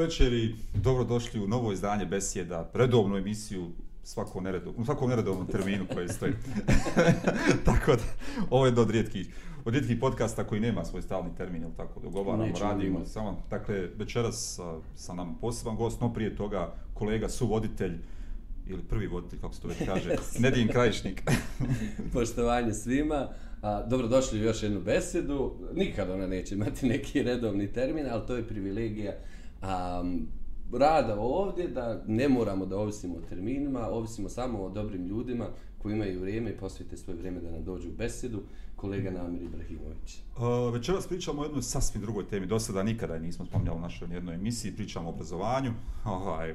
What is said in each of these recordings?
dobro večer i dobrodošli u novo izdanje Besjeda, redovnu emisiju svakom neredovnom, svakom neredovnom terminu koji stoji. tako da, ovo je jedno od rijetkih, od rijetkih podcasta koji nema svoj stalni termin, ili tako, dogovaramo, Nećemo radimo. imati. Samo, dakle, večeras sa, sa nam poseban gost, no prije toga kolega, suvoditelj, ili prvi voditelj, kako se to već kaže, Nedin Krajišnik. Poštovanje svima. A, dobrodošli u još jednu besedu. Nikad ona neće imati neki redovni termin, ali to je privilegija um, rada ovdje, da ne moramo da ovisimo o terminima, ovisimo samo o dobrim ljudima koji imaju vrijeme i posvijete svoje vrijeme da nam dođu u besedu. Kolega Namir Ibrahimović. Uh, večeras pričamo o jednoj sasvim drugoj temi. Do sada nikada nismo spominjali u našoj jednoj emisiji. Pričamo o obrazovanju. Ovaj,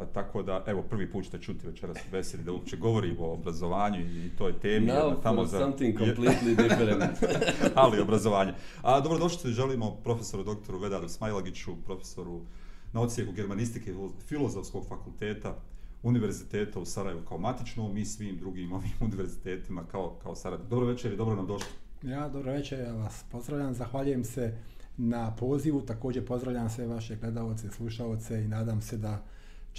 a, tako da, evo, prvi put ćete čuti večeras u besedi da uopće govorimo o obrazovanju i toj temi. Now jedna for something completely different. ali obrazovanje. A dobrodošli želimo profesoru doktoru Vedaru Smajlagiću, profesoru na odsjeku germanistike i filozofskog fakulteta univerziteta u Sarajevu kao matičnom i svim drugim ovim univerzitetima kao, kao Sarajevo. Dobro večer i dobro nam došli. Ja, dobro večer, ja vas pozdravljam, zahvaljujem se na pozivu, također pozdravljam sve vaše gledalce, slušalce i nadam se da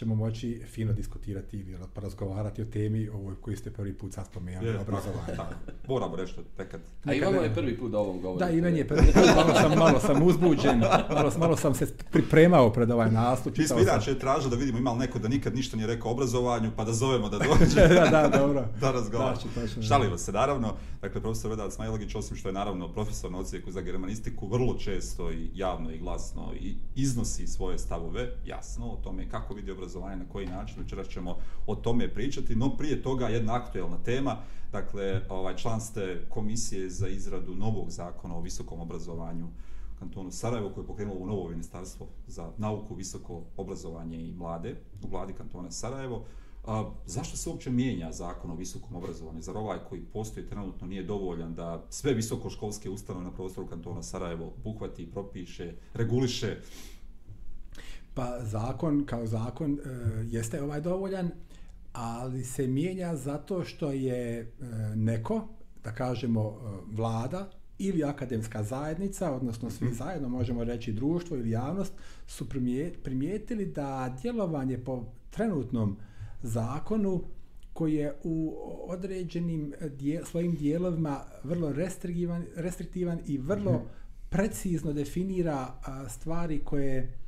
ćemo moći fino diskutirati ili razgovarati o temi ovoj koju ste prvi put sad spomenuli, Je, obrazovanje. Tako, tako. Moramo reći to nekad. A i vama je prvi put da ovom govorite. Da, i meni je prvi put, malo sam, malo sam uzbuđen, malo, malo sam se pripremao pred ovaj nastup. Mi smo inače tražili da vidimo ima li neko da nikad ništa nije rekao o obrazovanju, pa da zovemo da dođe. da, da, dobro. da razgovaramo. Šalimo se, naravno. Dakle, profesor Vedat Smajlagić, osim što je naravno profesor na odsjeku za germanistiku, vrlo često i javno i glasno i iznosi svoje stavove, jasno, o tome kako vidi obrazovanje, na koji način. Večeras ćemo o tome pričati, no prije toga jedna aktuelna tema. Dakle, ovaj, član ste komisije za izradu novog zakona o visokom obrazovanju u kantonu Sarajevo koje je pokrenulo u novo ministarstvo za nauku, visoko obrazovanje i mlade u vladi kantona Sarajevo. A, zašto se uopće mijenja zakon o visokom obrazovanju? Zar ovaj koji postoji trenutno nije dovoljan da sve visokoškolske ustanove na prostoru kantona Sarajevo buhvati, propiše, reguliše? Pa zakon kao zakon e, jeste ovaj dovoljan, ali se mijenja zato što je e, neko, da kažemo e, vlada ili akademska zajednica, odnosno svi zajedno možemo reći društvo ili javnost, su primije- primijetili da djelovanje po trenutnom zakonu koji je u određenim dje, svojim dijelovima vrlo restriktivan, restriktivan i vrlo precizno definira a, stvari koje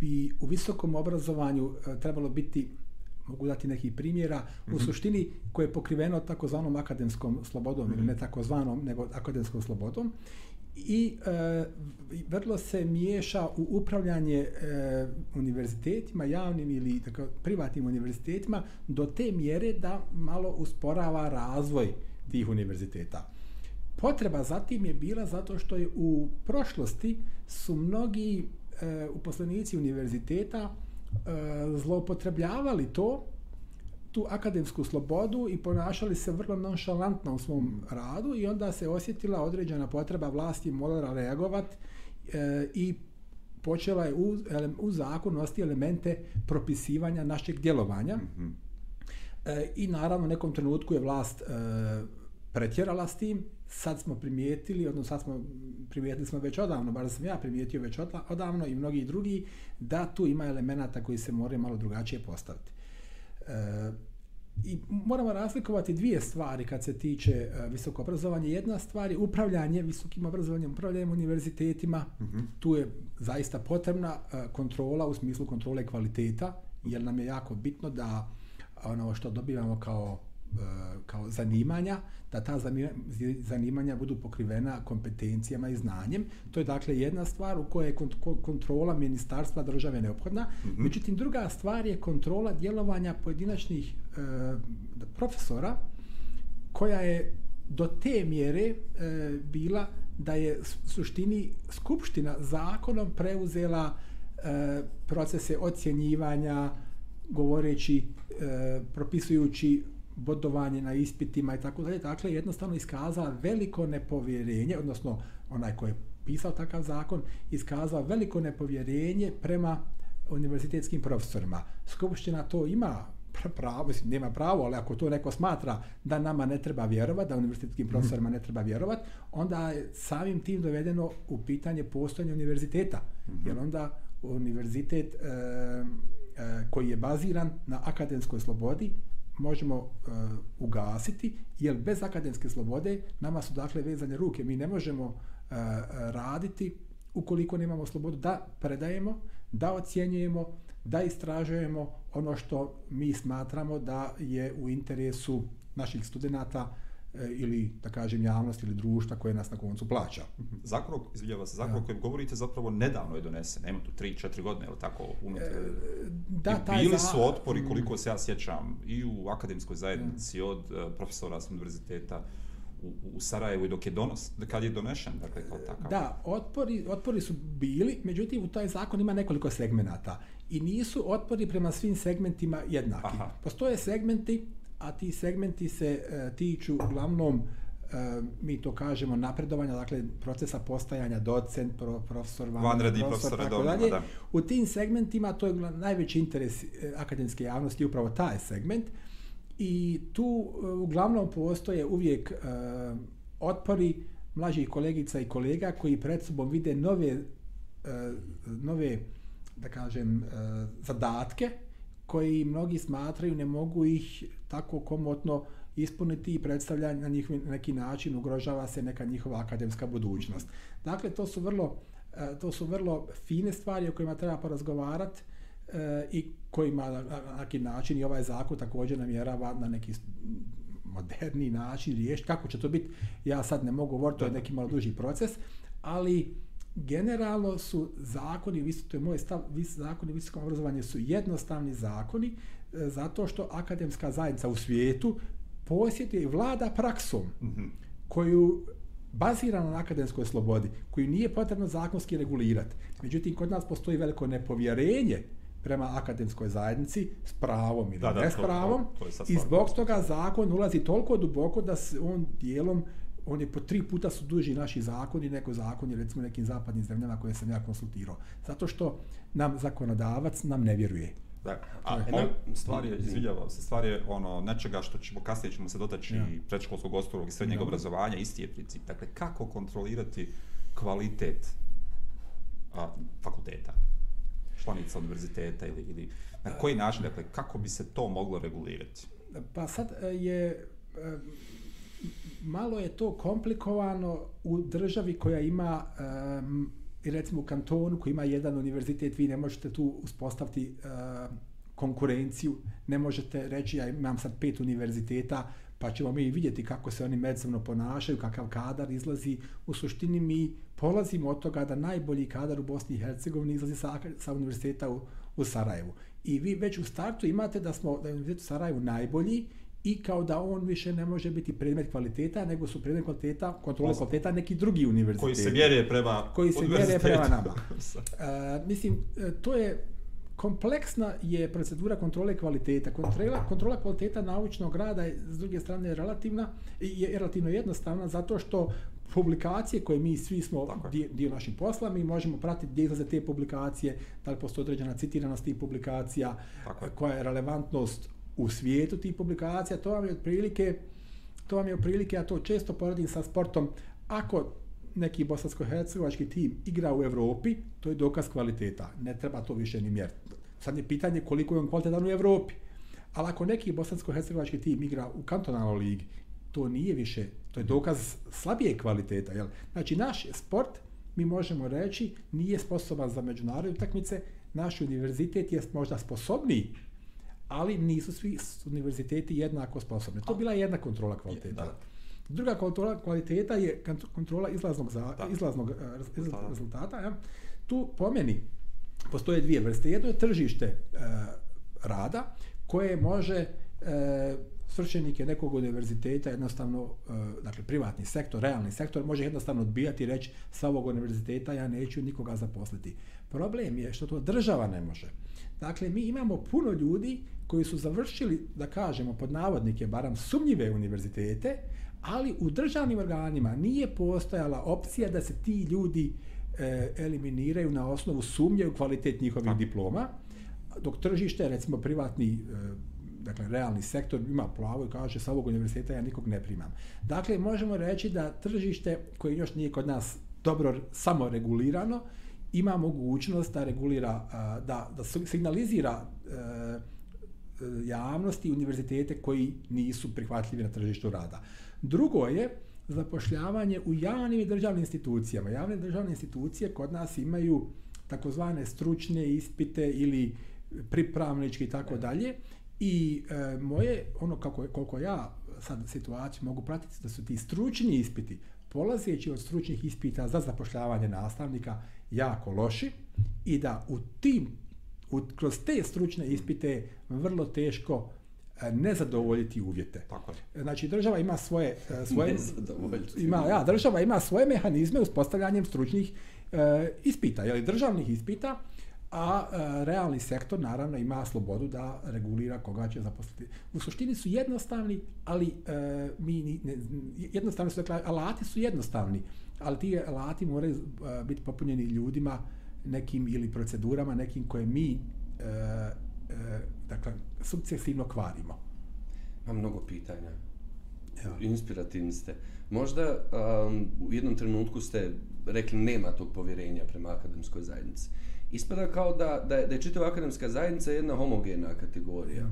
bi u visokom obrazovanju e, trebalo biti mogu dati neki primjera, u suštini koje je pokriveno takozvanom akademskom slobodom, ili ne takozvanom, nego akademskom slobodom, i e, vrlo se miješa u upravljanje e, univerzitetima, javnim ili tako, privatnim univerzitetima, do te mjere da malo usporava razvoj tih univerziteta. Potreba za tim je bila zato što je u prošlosti su mnogi e, uposlenici univerziteta e, zloupotrebljavali to, tu akademsku slobodu i ponašali se vrlo nonšalantno u svom radu i onda se osjetila određena potreba vlasti morala reagovat e, i počela je u, u zakon nositi elemente propisivanja našeg djelovanja. E, I naravno u nekom trenutku je vlast e, pretjerala s tim, sad smo primijetili, odnosno sad smo primijetili smo već odavno, bar sam ja primijetio već odavno i mnogi drugi, da tu ima elemenata koji se moraju malo drugačije postaviti. E, I moramo razlikovati dvije stvari kad se tiče e, visoko obrazovanje. Jedna stvar je upravljanje visokim obrazovanjem, upravljanje univerzitetima. Tu je zaista potrebna e, kontrola u smislu kontrole kvaliteta, jer nam je jako bitno da ono što dobivamo kao kao zanimanja, da ta zanima- zanimanja budu pokrivena kompetencijama i znanjem. To je dakle jedna stvar u kojoj je kont- ko- kontrola ministarstva države neophodna. Međutim, druga stvar je kontrola djelovanja pojedinačnih e, profesora koja je do te mjere e, bila da je suštini skupština zakonom preuzela e, procese ocjenjivanja govoreći, e, propisujući bodovanje na ispitima i tako dalje. Dakle, jednostavno iskazala veliko nepovjerenje, odnosno onaj ko je pisao takav zakon, iskazao veliko nepovjerenje prema univerzitetskim profesorima. Skupština to ima pr- pravo, mislim, nema pravo, ali ako to neko smatra da nama ne treba vjerovati, da univerzitetskim profesorima ne treba vjerovati, onda je samim tim dovedeno u pitanje postojanja univerziteta. Jer onda univerzitet e, e, koji je baziran na akademskoj slobodi možemo e, ugasiti, jer bez akademske slobode nama su dakle vezane ruke. Mi ne možemo e, raditi ukoliko nemamo slobodu da predajemo, da ocjenjujemo, da istražujemo ono što mi smatramo da je u interesu naših studenta ili da kažem javnost ili društva koje nas na koncu plaća. Zakon, izvinjava se, zakon o kojem govorite zapravo nedavno je donesen, nema tu 3-4 godine, ili tako? Unutra, e, da, taj bili su otpori, koliko se ja sjećam, i u akademskoj zajednici od uh, profesora s univerziteta, u, u Sarajevu i dok je donos, kad je donešen, dakle, kao takav. Da, otpori, otpori su bili, međutim, u taj zakon ima nekoliko segmenata i nisu otpori prema svim segmentima jednaki. Aha. Postoje segmenti, a ti segmenti se uh, tiču uglavnom uh, mi to kažemo napredovanja, dakle procesa postajanja docent, pro, profesor, vanredni profesor, profesor tako dalje. Da. U tim segmentima to je najveći interes uh, akademske javnosti upravo taj segment. I tu uh, uglavnom postoje uvijek uh, otpori mlađih kolegica i kolega koji pred sobom vide nove uh, nove da kažem, e, zadatke koji mnogi smatraju ne mogu ih tako komotno ispuniti i predstavlja na njih neki način ugrožava se neka njihova akademska budućnost. Dakle, to su vrlo, e, to su vrlo fine stvari o kojima treba porazgovarati e, i kojima na neki način i ovaj zakon također namjerava na neki moderni način riješiti. Kako će to biti, ja sad ne mogu govoriti, to je neki malo duži proces, ali generalno su zakoni, to je moj stav, zakoni visokom obrazovanju su jednostavni zakoni e, zato što akademska zajednica u svijetu posjetuje i vlada praksom mm -hmm. koju bazirana na akademskoj slobodi, koju nije potrebno zakonski regulirati. Međutim, kod nas postoji veliko nepovjerenje prema akademskoj zajednici s pravom ili da, da, ne s pravom to, to, to i zbog toga zakon ulazi toliko duboko da se on dijelom on je po tri puta su duži naši zakoni, neko zakon je recimo nekim zapadnim zemljama koje sam ja konsultirao. Zato što nam zakonodavac nam ne vjeruje. Da. A on, stvar je, izvidjava se, stvar je ono, nečega što ćemo, kasnije ćemo se dotaći ja. predškolskog osnovnog i srednjeg ja. obrazovanja, isti je princip. Dakle, kako kontrolirati kvalitet a, fakulteta, članica univerziteta ili, ili na koji način, dakle, kako bi se to moglo regulirati? Pa sad e, je e, malo je to komplikovano u državi koja ima um, recimo u kantonu koji ima jedan univerzitet vi ne možete tu uspostaviti uh, konkurenciju ne možete reći ja imam sad pet univerziteta pa ćemo mi vidjeti kako se oni međusobno ponašaju kakav kadar izlazi. U suštini mi polazimo od toga da najbolji kadar u Bosni i Hercegovini izlazi sa, sa univerziteta u, u Sarajevu. I vi već u startu imate da smo da je univerzitet u Sarajevu najbolji i kao da on više ne može biti predmet kvaliteta, nego su predmet kvaliteta, kontrole kvaliteta neki drugi univerziteti. Koji se mjere prema Koji se mjere prema nama. uh, mislim, e, to je kompleksna je procedura kontrole kvaliteta. Kontrola, kontrola kvaliteta naučnog rada je, s druge strane, relativna, je relativno jednostavna, zato što publikacije koje mi svi smo dio, dio naših posla, mi možemo pratiti gdje izlaze te publikacije, da li postoji određena citiranost tih publikacija, Tako koja je relevantnost u svijetu tih publikacija, to vam je otprilike, to vam je otprilike, ja to često poredim sa sportom, ako neki bosansko-hercegovački tim igra u Evropi, to je dokaz kvaliteta. Ne treba to više ni mjeriti. Sad je pitanje koliko je on kvalitetan u Evropi. Ali ako neki bosansko-hercegovački tim igra u kantonalnoj ligi, to nije više, to je dokaz slabije kvaliteta. Jel? Znači, naš sport, mi možemo reći, nije sposoban za međunarodne utakmice, naš univerzitet je možda sposobniji ali nisu svi univerziteti jednako sposobni. To je bila jedna kontrola kvaliteta. Da. Druga kontrola kvaliteta je kontrola izlaznog, za, izlaznog uh, izlaznog rezultata. Ja. Tu po meni postoje dvije vrste. Jedno je tržište uh, rada koje može uh, svršenike nekog univerziteta jednostavno, uh, dakle privatni sektor, realni sektor, može jednostavno odbijati i reći sa ovog univerziteta ja neću nikoga zaposliti. Problem je što to država ne može. Dakle, mi imamo puno ljudi koji su završili, da kažemo, pod navodnike, baram sumnjive univerzitete, ali u državnim organima nije postojala opcija da se ti ljudi e, eliminiraju na osnovu sumnje u kvalitet njihovih diploma, dok tržište, recimo privatni, e, dakle, realni sektor ima pravo i kaže sa ovog univerziteta ja nikog ne primam. Dakle, možemo reći da tržište koje još nije kod nas dobro samo regulirano, ima mogućnost da regulira, da, da signalizira e, e, javnosti i univerzitete koji nisu prihvatljivi na tržištu rada. Drugo je zapošljavanje u javnim i državnim institucijama. Javne državne institucije kod nas imaju takozvane stručne ispite ili pripravnički i tako dalje i e, moje ono kako koliko ja sad situaciju mogu pratiti da su ti stručni ispiti polazeći od stručnih ispita za zapošljavanje nastavnika jako loši i da u tim u, kroz te stručne ispite vrlo teško e, ne zadovoljiti uvjete. Tako je. Znači država ima svoje e, svoje ima ja država ima svoje mehanizme uspostavljanjem stručnih e, ispita, je državnih ispita, a e, realni sektor naravno ima slobodu da regulira koga će zaposliti. U suštini su jednostavni, ali e, mi ne, jednostavni su, dakle, alati su jednostavni, ali ti alati moraju biti popunjeni ljudima nekim ili procedurama nekim koje mi e, e, dakle, sukcesivno kvarimo. Imam mnogo pitanja. Evo. Inspirativni ste. Možda um, u jednom trenutku ste rekli nema tog povjerenja prema akademskoj zajednici. Ispada kao da, da, je, da je čitava akademska zajednica jedna homogena kategorija.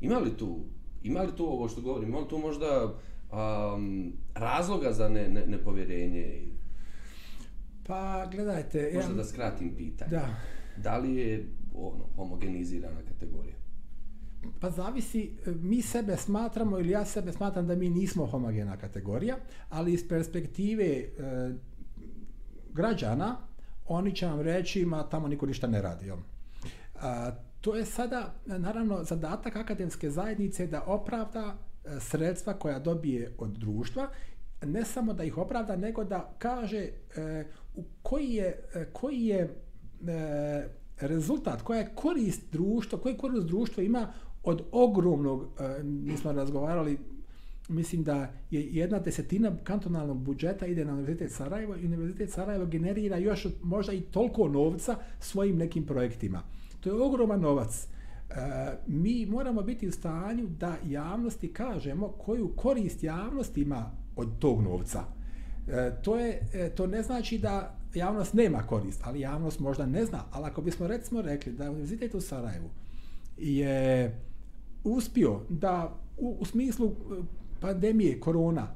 Ima li tu, ima li tu ovo što govorim, ima li tu možda um, razloga za ne, ne, nepovjerenje? Pa, gledajte, Možda da skratim pitanje. da, Da li je ono, homogenizirana kategorija? Pa zavisi, mi sebe smatramo ili ja sebe smatram da mi nismo homogena kategorija, ali iz perspektive e, građana, oni će vam reći, ma tamo niko ništa ne radi. A, to je sada, naravno, zadatak akademske zajednice da opravda sredstva koja dobije od društva, ne samo da ih opravda, nego da kaže e, u koji je, e, koji je e, rezultat, koja je korist društva, koji korist društva ima od ogromnog, e, mi smo razgovarali, mislim da je jedna desetina kantonalnog budžeta ide na Univerzitet Sarajevo i Univerzitet Sarajevo generira još možda i toliko novca svojim nekim projektima. To je ogroman novac. E, mi moramo biti u stanju da javnosti kažemo koju korist javnost ima od tog novca. E, to, je, e, to ne znači da javnost nema korist, ali javnost možda ne zna. Ali ako bismo recimo rekli da Univerzitet u Sarajevu je uspio da u, u smislu e, pandemije korona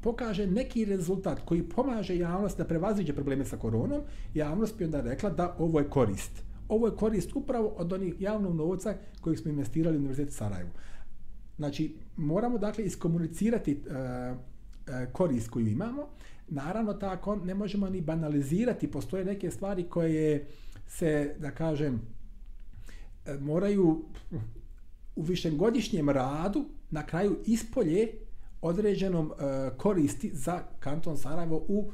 pokaže neki rezultat koji pomaže javnost da prevaziđe probleme sa koronom, javnost bi onda rekla da ovo je korist. Ovo je korist upravo od onih javnog novca kojeg smo investirali u Univerzitet Sarajevu. Znači, moramo dakle iskomunicirati e, e, korist koju imamo. Naravno, tako ne možemo ni banalizirati. Postoje neke stvari koje se, da kažem, e, moraju u višegodišnjem radu na kraju ispolje određenom e, koristi za kanton Sarajevo u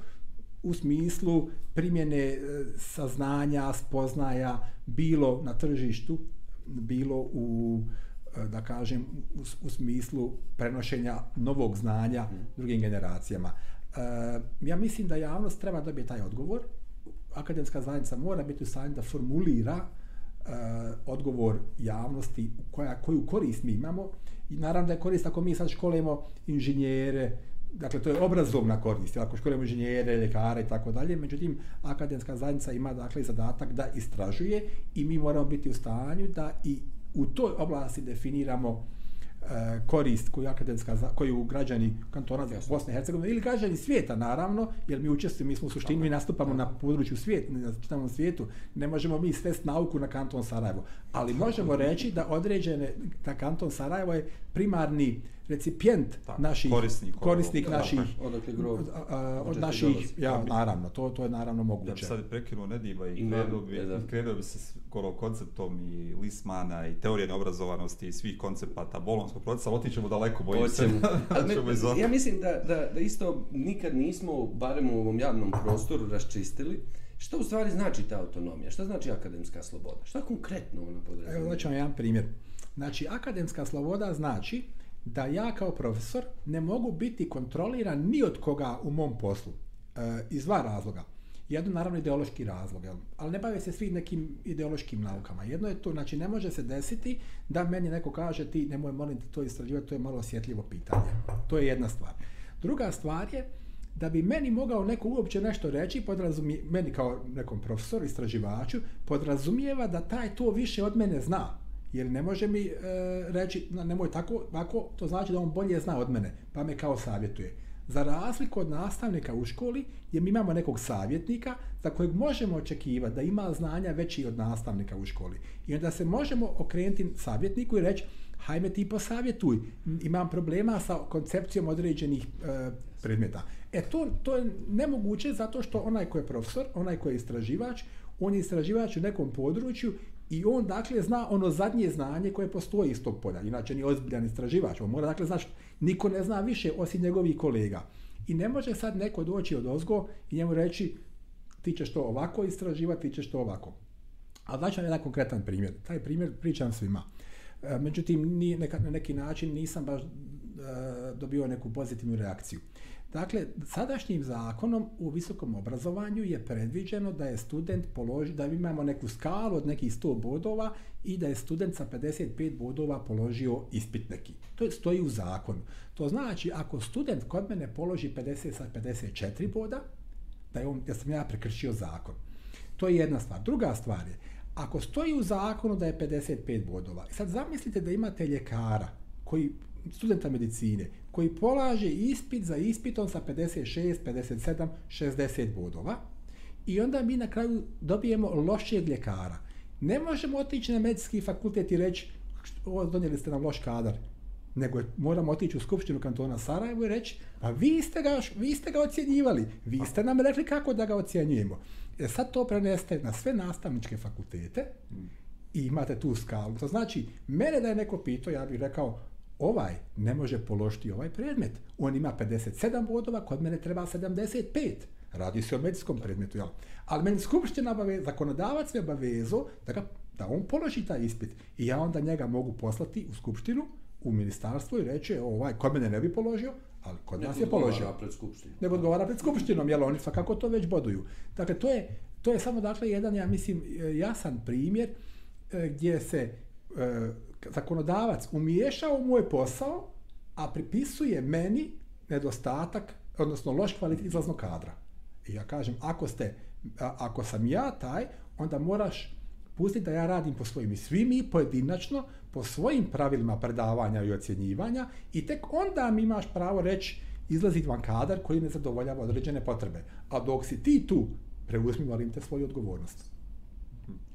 u smislu primjene e, saznanja, spoznaja, bilo na tržištu, bilo u, e, da kažem, u, u smislu prenošenja novog znanja drugim generacijama. E, ja mislim da javnost treba dobiti taj odgovor. Akademska zajednica mora biti u stanju da formulira e, odgovor javnosti koja, koju korist mi imamo. I naravno da je korist ako mi sad školujemo inženjere, dakle to je obrazovna korist, ako školujemo inženjere, ljekare i tako dalje, međutim akademska zajednica ima dakle zadatak da istražuje i mi moramo biti u stanju da i u toj oblasti definiramo e, korist koju akademska za- koju građani kantona Jasno. Bosne i Hercegovine ili građani svijeta naravno, jer mi učestvujemo, mi smo u suštini mi nastupamo na području svijeta, na čitavom svijetu. Ne možemo mi svest nauku na kanton Sarajevo, ali možemo reći da određene da kanton Sarajevo je primarni recipijent Tako, naših korisnik korisnik je. naših Odakle grob? a, a, od naših dolazi? ja naravno to to je naravno Ja bi moguće. sad prekinuo Nediva i krenuo bi, da. krenuo bi se skoro konceptom i Lismana i teorije neobrazovanosti i svih koncepata bolonskog procesa, ali otićemo daleko, bojim se. Ja mislim da, da, da isto nikad nismo, barem u ovom javnom prostoru, raščistili šta u stvari znači ta autonomija, šta znači akademska sloboda, šta konkretno ona Evo znači daću vam jedan primjer. Znači, akademska sloboda znači da ja kao profesor ne mogu biti kontroliran ni od koga u mom poslu. E, iz dva razloga. Jedno, naravno, ideološki razlog, jel? ali ne bave se svi nekim ideološkim naukama. Jedno je to, znači, ne može se desiti da meni neko kaže ti nemoj molim te to istraživati, to je malo osjetljivo pitanje. To je jedna stvar. Druga stvar je da bi meni mogao neko uopće nešto reći, podrazumije, meni kao nekom profesoru, istraživaču, podrazumijeva da taj to više od mene zna. Jer ne može mi e, reći, nemoj tako, tako, to znači da on bolje zna od mene, pa me kao savjetuje. Za razliku od nastavnika u školi, jer mi imamo nekog savjetnika za kojeg možemo očekivati da ima znanja veći od nastavnika u školi. I onda se možemo okrenuti savjetniku i reći, hajme ti posavjetuj, imam problema sa koncepcijom određenih e, predmeta. E to, to je nemoguće zato što onaj ko je profesor, onaj ko je istraživač, on je istraživač u nekom području i on dakle zna ono zadnje znanje koje postoji iz tog polja. Inače nije ozbiljan istraživač. On mora dakle znaš, niko ne zna više osim njegovih kolega. I ne može sad neko doći od ozgo i njemu reći ti ćeš to ovako istraživati, ti ćeš to ovako. A znači jedan konkretan primjer. Taj primjer pričam svima. E, međutim, ni, neka, na neki način nisam baš e, dobio neku pozitivnu reakciju. Dakle, sadašnjim zakonom u visokom obrazovanju je predviđeno da je student položi, da imamo neku skalu od nekih 100 bodova i da je student sa 55 bodova položio ispit neki. To stoji u zakonu. To znači, ako student kod mene položi 50 sa 54 boda, da, je on, da sam ja prekršio zakon. To je jedna stvar. Druga stvar je, ako stoji u zakonu da je 55 bodova, sad zamislite da imate ljekara koji studenta medicine koji polaže ispit za ispitom sa 56, 57, 60 bodova i onda mi na kraju dobijemo lošijeg ljekara. Ne možemo otići na medicinski fakultet i reći ovo donijeli ste nam loš kadar, nego moramo otići u Skupštinu kantona Sarajevo i reći pa vi ste, ga, vi ste ga ocjenjivali, vi ste nam rekli kako da ga ocjenjujemo. E sad to preneste na sve nastavničke fakultete i imate tu skalu. To znači, mene da je neko pitao, ja bih rekao, ovaj ne može položiti ovaj predmet. On ima 57 bodova, kod mene treba 75. Radi se o medicinskom predmetu, jel? Ali meni skupština obaveza, zakonodavac me obavezo da, ga, da on položi taj ispit. I ja onda njega mogu poslati u skupštinu, u ministarstvo i reći, ovaj, kod mene ne bi položio, ali kod nas je položio. pred skupštinom. Nego odgovara pred skupštinom, jel oni kako to već boduju. Dakle, to je, to je samo, dakle, jedan, ja mislim, jasan primjer e, gdje se e, zakonodavac umiješao u moj posao, a pripisuje meni nedostatak, odnosno loš kvalitet izlaznog kadra. I ja kažem, ako, ste, ako sam ja taj, onda moraš pustiti da ja radim po svojim i svi mi pojedinačno, po svojim pravilima predavanja i ocjenjivanja i tek onda mi imaš pravo reći izlazi van kadar koji ne zadovoljava određene potrebe. A dok si ti tu, preuzmi, molim te, svoju odgovornost.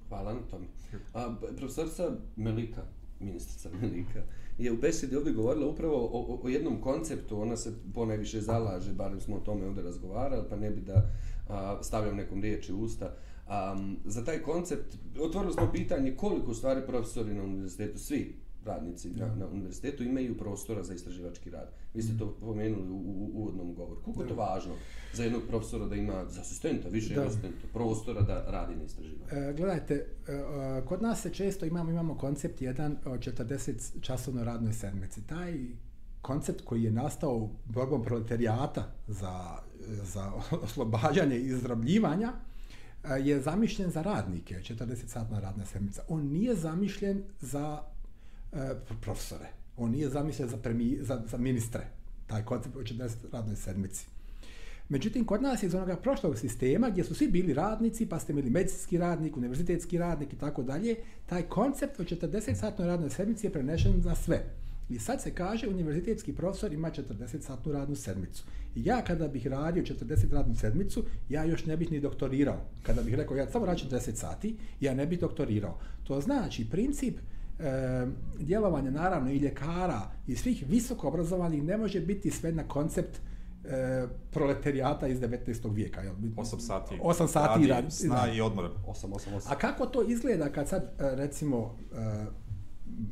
Hvala na tome. A, profesorica Melika, ministrica Melika, je u besedi ovdje govorila upravo o, o, jednom konceptu, ona se ponajviše zalaže, barem smo o tome ovdje razgovarali, pa ne bi da a, stavljam nekom riječi u usta. Um, za taj koncept, otvorili smo pitanje koliko stvari profesori na univerzitetu, svi radnici na, na univerzitetu imaju prostora za istraživački rad. Vi ste to pomenuli u, u uvodnom govoru. Koliko je to važno za jednog profesora da ima, za asistenta, više da. asistenta, prostora da radi na istraživanju? E, gledajte, e, kod nas se često imamo, imamo koncept jedan o 40 časovno radnoj sedmici. Taj koncept koji je nastao borbom proletarijata za, za oslobađanje i izrabljivanja, e, je zamišljen za radnike, 40-satna radna sedmica. On nije zamišljen za E, profesore. On nije zamišljen za, premi, za, za ministre, taj koncept u 40 radnoj sedmici. Međutim, kod nas iz onoga prošlog sistema, gdje su svi bili radnici, pa ste bili medicinski radnik, univerzitetski radnik i tako dalje, taj koncept od 40-satnoj radnoj sedmici je prenešen za sve. I sad se kaže, univerzitetski profesor ima 40-satnu radnu sedmicu. I ja kada bih radio 40 radnu sedmicu, ja još ne bih ni doktorirao. Kada bih rekao, ja samo radim 40 sati, ja ne bih doktorirao. To znači, princip e, djelovanje naravno i ljekara i svih visoko obrazovanih ne može biti sve na koncept e, proletarijata iz 19. vijeka. Jel? 8 sati. 8 sati radi, sna i odmora. 8, 8, 8. A kako to izgleda kad sad, e, recimo, e,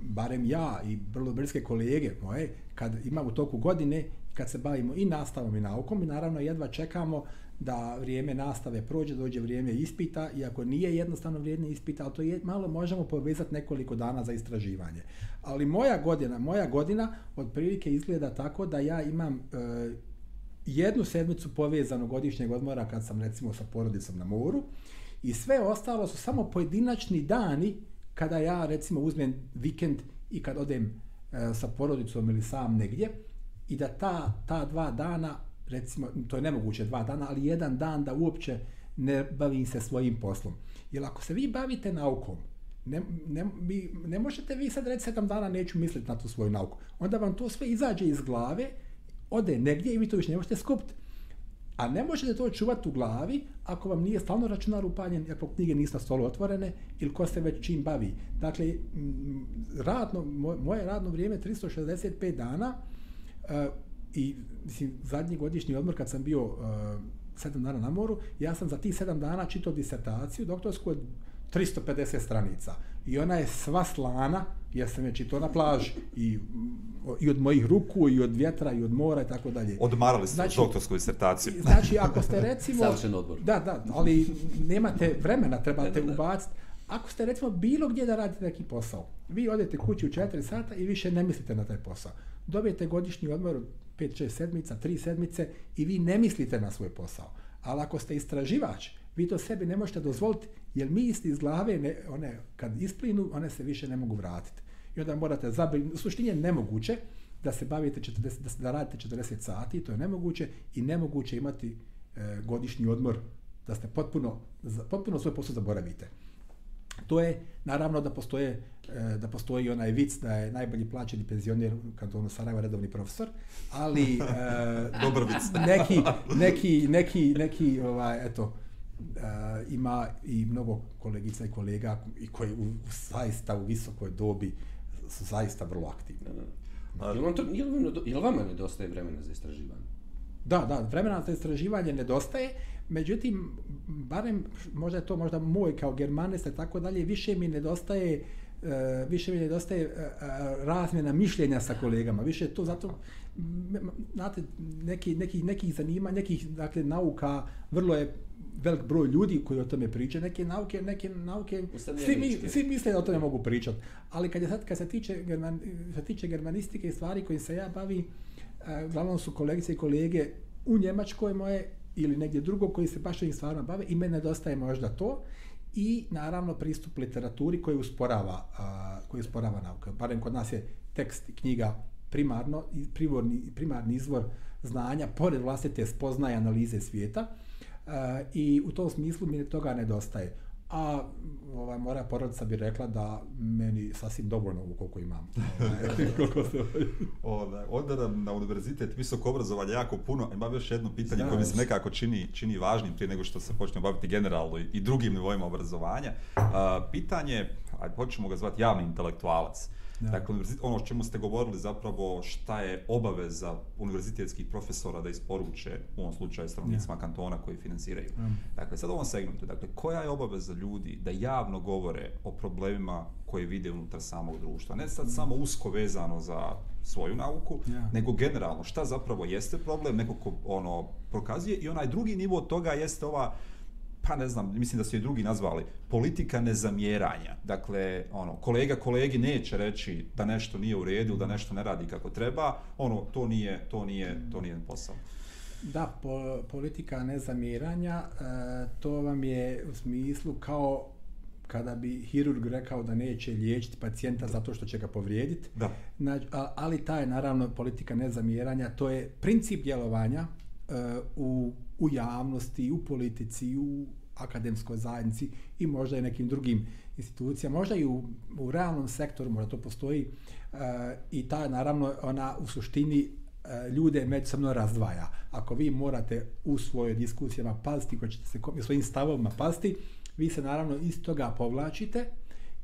barem ja i vrlo bliske kolege moje, kad imamo u toku godine, kad se bavimo i nastavom i naukom, i naravno jedva čekamo da vrijeme nastave prođe, dođe vrijeme ispita, iako nije jednostavno vrijeme ispita, ali to je malo možemo povezati nekoliko dana za istraživanje. Ali moja godina, moja godina otprilike izgleda tako da ja imam e, jednu sedmicu povezanu godišnjeg odmora kad sam recimo sa porodicom na moru i sve ostalo su samo pojedinačni dani kada ja recimo uzmem vikend i kad odem e, sa porodicom ili sam negdje i da ta, ta dva dana recimo, to je nemoguće dva dana, ali jedan dan da uopće ne bavim se svojim poslom. Jer ako se vi bavite naukom, ne, ne, vi, ne možete vi sad reći sedam dana neću misliti na tu svoju nauku. Onda vam to sve izađe iz glave, ode negdje i vi to više ne možete skupiti. A ne možete to čuvati u glavi ako vam nije stalno računar upaljen, ako knjige nisu na stolu otvorene ili ko se već čim bavi. Dakle, radno, moje radno vrijeme 365 dana uh, i mislim, zadnji godišnji odmor kad sam bio uh, sedam dana na moru, ja sam za tih sedam dana čitao disertaciju doktorsku od 350 stranica. I ona je sva slana, ja sam je čitao na plaži. I, I od mojih ruku, i od vjetra, i od mora, i tako dalje. Odmarali ste znači, doktorsku disertaciju. Znači, ako ste recimo... Savršen odbor. Da, da, ali nemate vremena, trebate ubaciti. Ako ste recimo bilo gdje da radite neki posao, vi odete kući u 4 sata i više ne mislite na taj posao. Dobijete godišnji odmor 5-6 sedmica, 3 sedmice i vi ne mislite na svoj posao. Ali ako ste istraživač, vi to sebi ne možete dozvoliti, jer misli iz glave, ne, one, kad isplinu, one se više ne mogu vratiti. I onda morate zabrinuti, u suštini je nemoguće da se bavite 40, da, da radite 40 sati, to je nemoguće i nemoguće imati e, godišnji odmor da ste potpuno, potpuno svoj posao zaboravite. To je, naravno, da postoje, e, da postoji onaj vic da je najbolji plaćeni penzioner u kantonu Sarajeva redovni profesor, ali e, Dobar vic. neki, neki, neki, neki, ovaj, eto, e, ima i mnogo kolegica i kolega i koji u, zaista u visokoj dobi su zaista vrlo aktivni. A, je, li to, je, li, je li vama nedostaje vremena za istraživanje? Da, da, vremena za istraživanje nedostaje, međutim, barem, možda je to možda moj kao germanista i tako dalje, više mi nedostaje Uh, više mi nedostaje uh, razmjena mišljenja sa kolegama. Više to zato, znate, neki, neki, neki zanima, nekih dakle, nauka, vrlo je velik broj ljudi koji o tome pričaju, neke nauke, neke nauke, svi, mi, svi misle da o tome mogu pričati. Ali kad, je sad, kad se, tiče german, se tiče germanistike i stvari koje se ja bavi, uh, glavnom su kolegice i kolege u Njemačkoj moje ili negdje drugo koji se baš ovim stvarima bave i mene nedostaje možda to i naravno pristup literaturi koji usporava, a, koji usporava nauka. Barem kod nas je tekst i knjiga primarno, privorni, primarni izvor znanja, pored vlastite spoznaje analize svijeta, a, i u tom smislu mi toga nedostaje. A ovaj, moja porodica bi rekla da meni sasvim dovoljno ovo koliko imam. Ovaj, onda nam na univerzitet visoko obrazovanje jako puno. Ima još jedno pitanje koje mi se nekako čini, čini važnim prije nego što se počnemo baviti generalno i, i drugim nivoima obrazovanja. Pitanje, ajde, počnemo ga zvati javni intelektualac. Uh, Da. Dakle, ono o čemu ste govorili zapravo šta je obaveza univerzitetskih profesora da isporuče u ovom slučaju stanovnicima kantona koji finansiraju. Ja. Dakle, sad u ovom segmentu, dakle, koja je obaveza ljudi da javno govore o problemima koje vide unutar samog društva? Ne sad samo usko vezano za svoju nauku, ja. nego generalno šta zapravo jeste problem, neko ko ono prokazuje i onaj drugi nivo toga jeste ova pa ne znam, mislim da su i drugi nazvali, politika nezamjeranja. Dakle, ono, kolega kolegi neće reći da nešto nije u redu, da nešto ne radi kako treba, ono, to nije, to nije, to nije posao. Da, po, politika nezamjeranja, e, to vam je u smislu kao kada bi hirurg rekao da neće liječiti pacijenta zato što će ga povrijediti. Da. Znači, ali ta je naravno politika nezamjeranja, to je princip djelovanja uh, u u javnosti, u politici, u akademskoj zajednici i možda i nekim drugim institucijama, možda i u, u realnom sektoru, možda to postoji e, i ta naravno ona u suštini e, ljude međusobno razdvaja. Ako vi morate u svojoj diskusijama paziti, ko ćete se svojim stavovima paziti, vi se naravno iz toga povlačite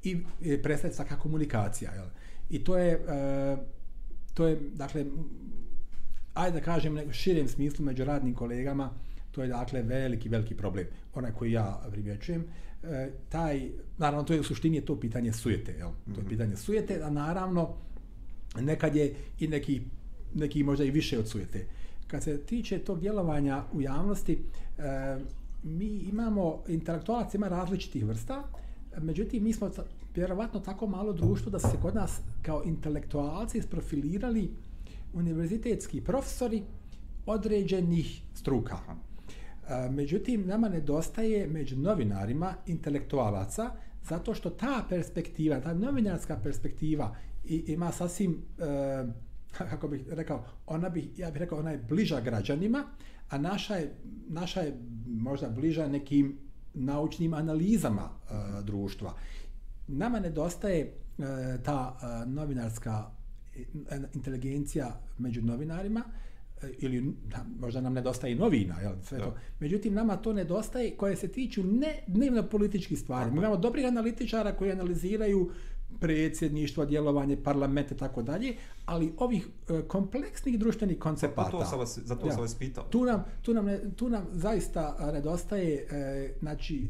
i prestaje svaka komunikacija. Jel? I to je, e, to je, dakle, ajde da kažem u širem smislu među radnim kolegama, to je dakle veliki, veliki problem. Onaj koji ja primjećujem, e, taj, naravno to je u suštini je to pitanje sujete, jel? to je mhm. pitanje sujete, a naravno nekad je i neki, neki možda i više od sujete. Kad se tiče tog djelovanja u javnosti, e, mi imamo, intelektualac ima različitih vrsta, međutim mi smo vjerovatno tako malo društvo da se kod nas kao intelektualci isprofilirali univerzitetski profesori određenih struka. Međutim, nama nedostaje među novinarima intelektualaca zato što ta perspektiva, ta novinarska perspektiva ima sasvim e, kako bih rekao, ona bi, ja bih rekao, ona je bliža građanima, a naša je, naša je možda bliža nekim naučnim analizama e, društva. Nama nedostaje e, ta e, novinarska inteligencija među novinarima, ili možda nam nedostaje novina, jel, sve to. Međutim, nama to nedostaje koje se tiču ne dnevno političkih stvari. Mi imamo dobrih analitičara koji analiziraju predsjedništvo, djelovanje, parlamente i tako dalje, ali ovih e, kompleksnih društvenih koncepata. Pa to sam vas, zato ja, sam vas pitao. Tu nam, tu nam, ne, tu nam zaista nedostaje, e, znači,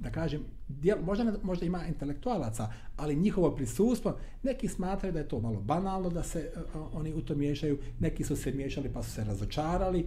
da kažem, djel, možda, možda ima intelektualaca, ali njihovo prisustvo, neki smatraju da je to malo banalno da se e, oni u to miješaju, neki su se miješali pa su se razočarali,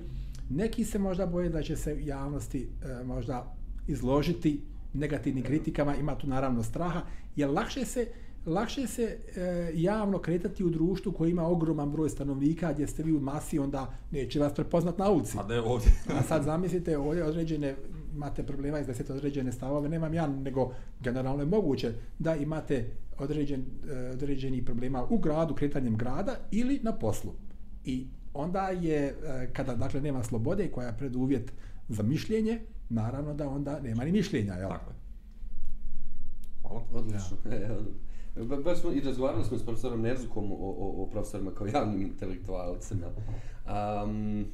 neki se možda boje da će se javnosti e, možda izložiti negativnim kritikama, ima tu naravno straha, jer lakše se lakše se e, javno kretati u društvu koji ima ogroman broj stanovnika, gdje ste vi u masi, onda neće vas prepoznat na ulici. A ne ovdje. A sad zamislite, ovdje određene, imate problema iz deset određene stavove, nemam ja, nego generalno je moguće da imate određen, e, određeni problema u gradu, kretanjem grada ili na poslu. I onda je, e, kada dakle nema slobode koja je preduvjet za mišljenje, naravno da onda nema ni mišljenja. Jel? Tako je. Hvala. Odlično. Ja. Ba, baš smo i razgovarali smo s profesorom Nerzukom o, o, o profesorima kao javnim intelektualcima. Um,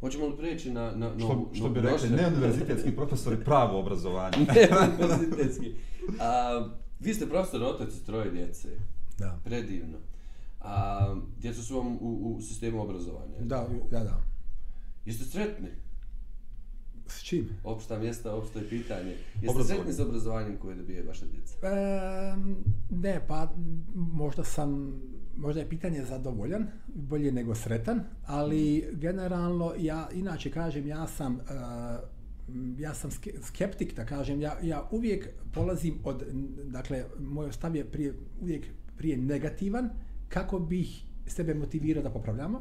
hoćemo li preći na... na, na što, što bi rekli, ne univerzitetski profesori, pravo obrazovanje. ne univerzitetski. A, vi ste profesor otac troje djece. Da. Predivno. A, djeca su vam u, u sistemu obrazovanja. Da, da, da. Jeste sretni? S čim? Opšta mjesta, opšto je pitanje. Jeste sretni s obrazovanjem koje dobije vaša djeca? E, ne, pa možda sam, možda je pitanje zadovoljan, bolje nego sretan, ali generalno ja, inače kažem, ja sam, uh, ja sam skeptik, da kažem, ja, ja uvijek polazim od, dakle, moj stav je prije, uvijek prije negativan, kako bih sebe motivirao da popravljamo.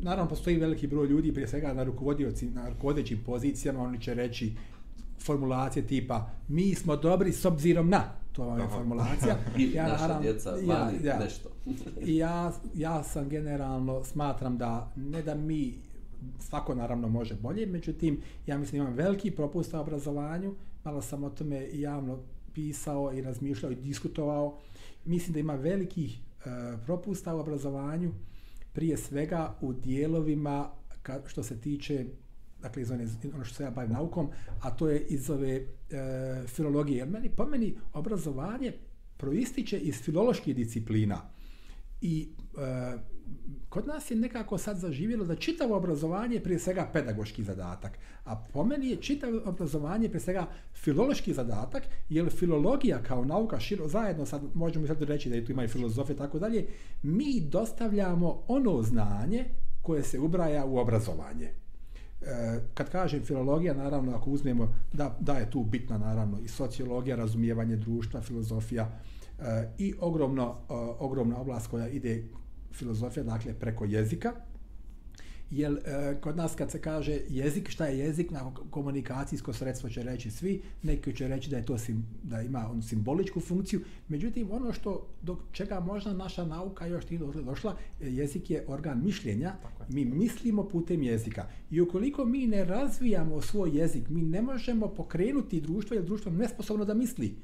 Naravno, postoji veliki broj ljudi, prije svega na rukovodioci, na rukovodećim pozicijama, oni će reći formulacije tipa mi smo dobri s obzirom na, to vam je formulacija. I ja, naša naravno, djeca vani ja, nešto. I ja, ja sam generalno smatram da ne da mi svako naravno može bolje, međutim, ja mislim imam veliki propust u obrazovanju, malo sam o tome javno pisao i razmišljao i diskutovao. Mislim da ima velikih uh, propusta u obrazovanju, prije svega u dijelovima ka, što se tiče dakle iz one, ono što se ja bavim naukom, a to je iz ove e, filologije. Jer meni, po meni obrazovanje proističe iz filoloških disciplina. I e, kod nas je nekako sad zaživjelo da čitavo obrazovanje je prije svega pedagoški zadatak. A po meni je čitavo obrazovanje prije svega filološki zadatak, jer filologija kao nauka širo zajedno, sad možemo sad reći da je tu ima i filozofija tako dalje, mi dostavljamo ono znanje koje se ubraja u obrazovanje. E, kad kažem filologija, naravno, ako uzmemo da, da je tu bitna, naravno, i sociologija, razumijevanje društva, filozofija e, i ogromno, e, ogromna oblast koja ide filozofija, dakle, preko jezika. Jer e, kod nas kad se kaže jezik, šta je jezik, na komunikacijsko sredstvo će reći svi, neki će reći da je to sim, da ima on simboličku funkciju. Međutim, ono što do čega možda naša nauka još nije došla, jezik je organ mišljenja. Mi mislimo putem jezika. I ukoliko mi ne razvijamo svoj jezik, mi ne možemo pokrenuti društvo, jer društvo je nesposobno da misli.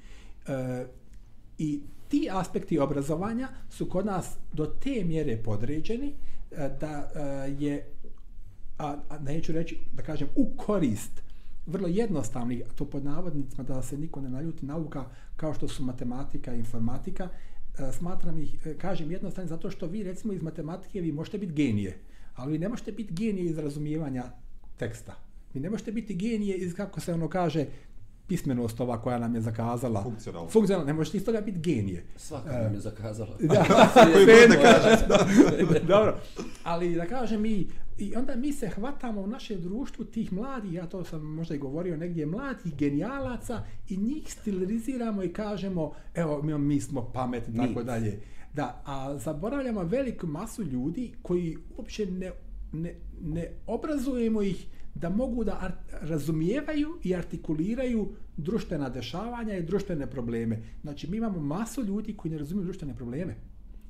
E, I ti aspekti obrazovanja su kod nas do te mjere podređeni e, da e, je, a, a neću reći, da kažem, u korist vrlo jednostavnih, to pod navodnicima da se niko ne naljuti nauka kao što su matematika i informatika, e, smatram ih, kažem jednostavno zato što vi recimo iz matematike vi možete biti genije, ali vi ne možete biti genije iz razumijevanja teksta. Vi ne možete biti genije iz, kako se ono kaže, pismenost ova koja nam je zakazala. Funkcionalno. Funkcionalno, ne možeš iz toga biti genije. Svaka uh, nam je zakazala. Da, da kaže. Dobro, ali da kažem mi, i onda mi se hvatamo u naše društvu tih mladih, ja to sam možda i govorio negdje, mladih genijalaca i njih stiliziramo i kažemo, evo, mi, mi smo pametni, tako dalje. Da, a zaboravljamo veliku masu ljudi koji uopće ne, ne, ne obrazujemo ih da mogu da razumijevaju i artikuliraju društvena dešavanja i društvene probleme. Znači, mi imamo masu ljudi koji ne razumiju društvene probleme.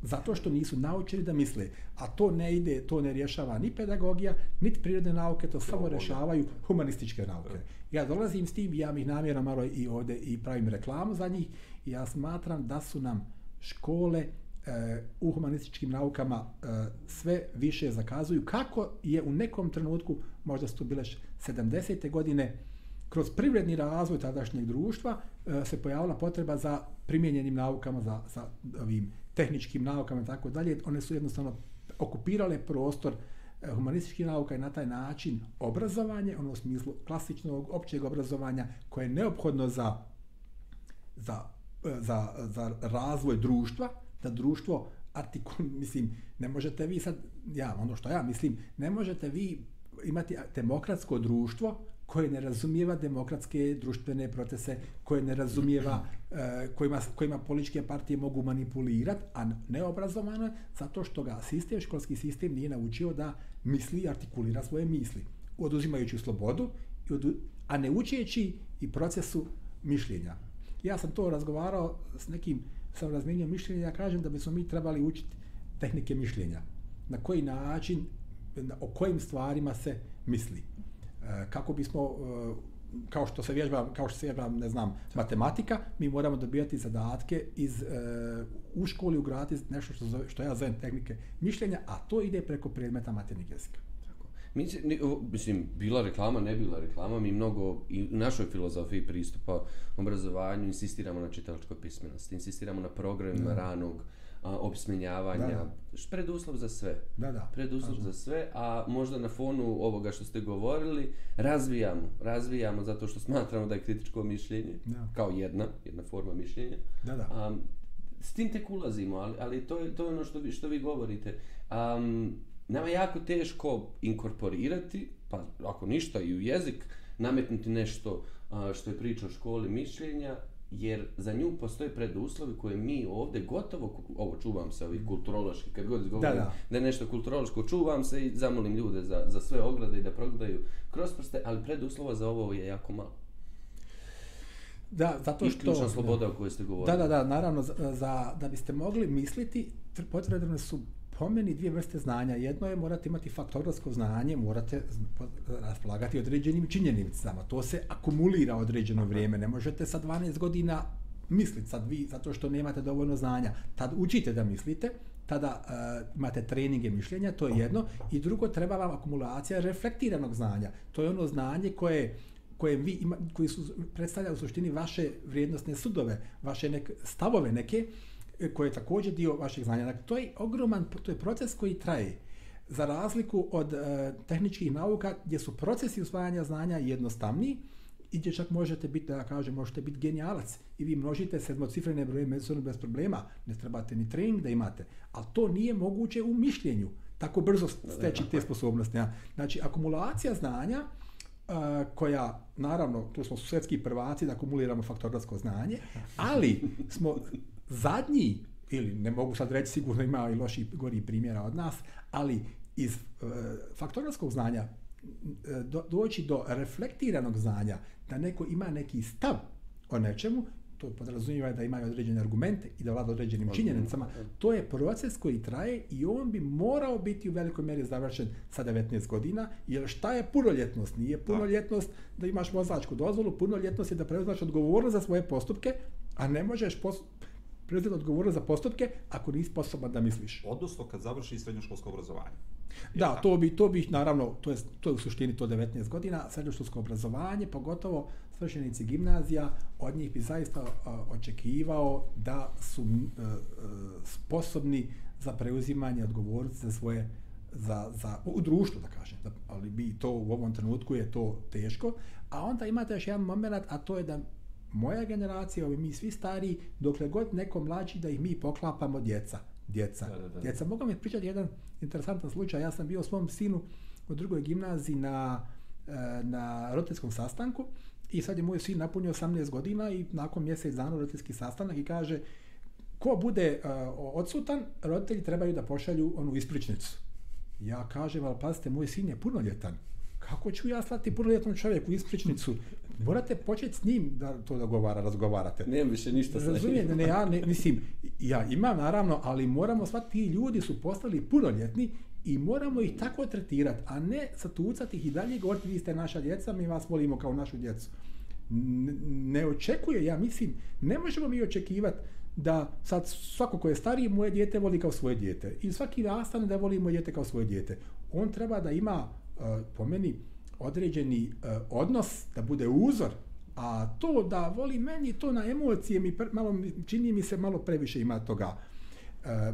Zato što nisu naučili da misle. A to ne ide, to ne rješava ni pedagogija, niti prirodne nauke, to samo rješavaju humanističke nauke. Ja dolazim s tim, ja mi ih namjerno malo i ovde i pravim reklamu za njih. Ja smatram da su nam škole e, u humanističkim naukama e, sve više zakazuju kako je u nekom trenutku, možda su to bile 70. godine, kroz privredni razvoj tadašnjeg društva e, se pojavila potreba za primjenjenim naukama, za, za ovim tehničkim naukama i tako dalje. One su jednostavno okupirale prostor e, humanističkih nauka i na taj način obrazovanje, ono u smislu klasičnog općeg obrazovanja koje je neophodno za, za, e, za, za razvoj društva, da društvo artikul, mislim, ne možete vi sad, ja, ono što ja mislim, ne možete vi imati demokratsko društvo koje ne razumijeva demokratske društvene procese, koje ne razumijeva e, kojima, kojima političke partije mogu manipulirati, a neobrazovano zato što ga sistem, školski sistem nije naučio da misli i artikulira svoje misli, oduzimajući slobodu, a ne učeći i procesu mišljenja. Ja sam to razgovarao s nekim, sam razmijenio mišljenja, ja kažem da bismo mi trebali učiti tehnike mišljenja. Na koji način, o kojim stvarima se misli. E, kako bismo e, kao što se vježba, kao što se vježba, ne znam, matematika, mi moramo dobijati zadatke iz, e, u školi ugraditi nešto što, zove, što ja zovem tehnike mišljenja, a to ide preko predmeta maternih jezika. Mi, mislim, bila reklama, ne bila reklama, mi mnogo i u našoj filozofiji pristupa obrazovanju insistiramo na čitalačkoj pismenosti, insistiramo na programima ranog uh, opismenjavanja, da, da. preduslov za sve. Da, da. Preduslov za sve, a možda na fonu ovoga što ste govorili, razvijamo, razvijamo zato što smatramo da je kritičko mišljenje, da. kao jedna, jedna forma mišljenja. Da, da. A, s tim tek ulazimo, ali, ali to, je, to je ono što vi, što vi govorite. Um, nama je jako teško inkorporirati, pa ako ništa i u jezik, nametnuti nešto a, što je priča o školi mišljenja, jer za nju postoje preduslovi koje mi ovdje gotovo, ovo čuvam se, ovih kulturološki, kad god izgovorim da, da. da je nešto kulturološko, čuvam se i zamolim ljude za, za sve ograde i da progledaju kroz prste, ali preduslova za ovo je jako malo. Da, zato što... Isključna sloboda o kojoj ste govorili. Da, da, da, naravno, za, za, da biste mogli misliti, potrebne su po meni dvije vrste znanja. Jedno je morate imati faktografsko znanje, morate raspolagati određenim činjenicama. To se akumulira određeno vrijeme. Ne možete sa 12 godina misliti sad vi, zato što nemate dovoljno znanja. Tad učite da mislite, tada uh, imate treninge mišljenja, to je jedno. I drugo, treba vam akumulacija reflektiranog znanja. To je ono znanje koje koje vi ima, koji su predstavljaju u suštini vaše vrijednostne sudove, vaše nek, stavove neke, koje je također dio vašeg znanja. Dakle, to je ogroman, to je proces koji traje. Za razliku od e, tehničkih nauka, gdje su procesi usvajanja znanja jednostavni, i gdje čak možete biti, da kažem, možete biti genijalac i vi množite sedmocifrene broje međusobno bez problema, ne trebate ni trening da imate, ali to nije moguće u mišljenju, tako brzo steći te sposobnosti. Ja. Znači, akumulacija znanja, Uh, koja, naravno, tu smo svjetski prvaci da akumuliramo faktorsko znanje, ali smo zadnji, ili ne mogu sad reći, sigurno ima i loši gori primjera od nas, ali iz e, faktorskog znanja e, do, doći do reflektiranog znanja, da neko ima neki stav o nečemu, to podrazumijeva da imaju određene argumente i da vlada određenim činjenicama, to je proces koji traje i on bi morao biti u velikoj mjeri završen sa 19 godina, jer šta je punoljetnost? Nije punoljetnost da imaš vozačku dozvolu, punoljetnost je da preuzmaš odgovornost za svoje postupke, a ne možeš preuzeti odgovornost za postupke ako nisi sposoban da misliš. Odnosno kad završi srednjoškolsko obrazovanje. Da, to bi, to bi naravno, to je, to je u suštini to 19 godina, srednjoškolsko obrazovanje, pogotovo svršenici gimnazija, od njih bi zaista uh, očekivao da su uh, sposobni za preuzimanje odgovornosti za svoje za, za, u društvu, da kažem, da, ali bi to u ovom trenutku je to teško, a onda imate još jedan moment, a to je da moja generacija, ovi mi svi stari, dokle god neko mlađi da ih mi poklapamo djeca. Djeca. Da, da, da. Djeca. Mogu mi pričati jedan interesantan slučaj. Ja sam bio svom sinu u drugoj gimnaziji na, e, na roditeljskom sastanku i sad je moj sin napunio 18 godina i nakon mjesec dana roditeljski sastanak i kaže ko bude uh, odsutan, roditelji trebaju da pošalju onu ispričnicu. Ja kažem, ali pazite, moj sin je punoljetan kako ću ja slati punoljetnom čovjeku ispričnicu? Morate početi s njim da to dogovara, razgovarate. Nemam više ništa sa njim. Razumijete, ne, ja ne, mislim, ja imam naravno, ali moramo shvatiti, ti ljudi su postali punoljetni i moramo ih tako tretirati, a ne satucati ih i dalje govoriti, vi ste naša djeca, mi vas volimo kao našu djecu. Ne, ne očekuje, ja mislim, ne možemo mi očekivati da sad svako ko je stariji moje dijete voli kao svoje dijete i svaki nastane da voli moje dijete kao svoje dijete. On treba da ima, po meni, određeni odnos, da bude uzor, a to da voli meni, to na emocije mi pre, malo, čini mi se malo previše ima toga. E,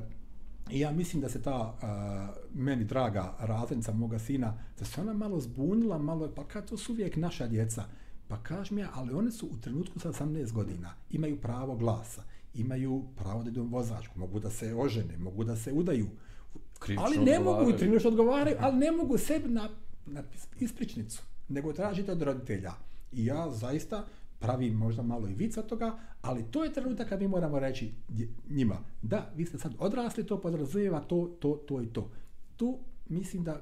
I ja mislim da se ta uh, meni draga razrednica moga sina, da se ona malo zbunila, malo, pa kad to su uvijek naša djeca. Pa kaži mi, ali one su u trenutku sa 18 godina, imaju pravo glasa, imaju pravo da idu vozačku, mogu da se ožene, mogu da se udaju, Krivično ali ne mogu, krivično odgovaraju, ali ne mogu sebi na, na ispričnicu, nego tražite od roditelja. I ja zaista pravim možda malo i vic od toga, ali to je trenutak kad mi moramo reći njima, da, vi ste sad odrasli, to podrazumijeva to, to, to i to. Tu mislim da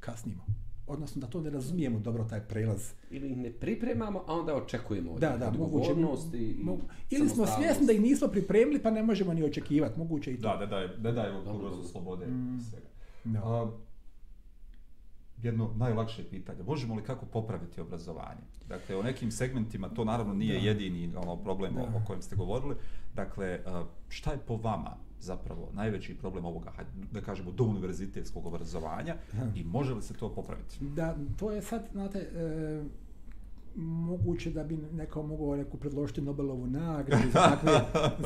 kasnimo. Odnosno da to ne razumijemo dobro taj prelaz. Ili ne pripremamo, a onda očekujemo od Da, da, moguće. i, mogu, ili smo svjesni da ih nismo pripremili, pa ne možemo ni očekivati. Moguće i to. Da, da daj, da daj Dobro. ugrozu slobode Mm. svega. Da. A, jedno najlakše pitanje. Možemo li kako popraviti obrazovanje? Dakle, o nekim segmentima to naravno nije Da. jedini ono, problem Da. o kojem ste govorili. Dakle, šta je po vama zapravo najveći problem ovoga, da kažemo, do univerzitetskog obrazovanja i može li se to popraviti? Da, to je sad, znate, e, moguće da bi neko mogao neku predložiti Nobelovu nagradu za takve...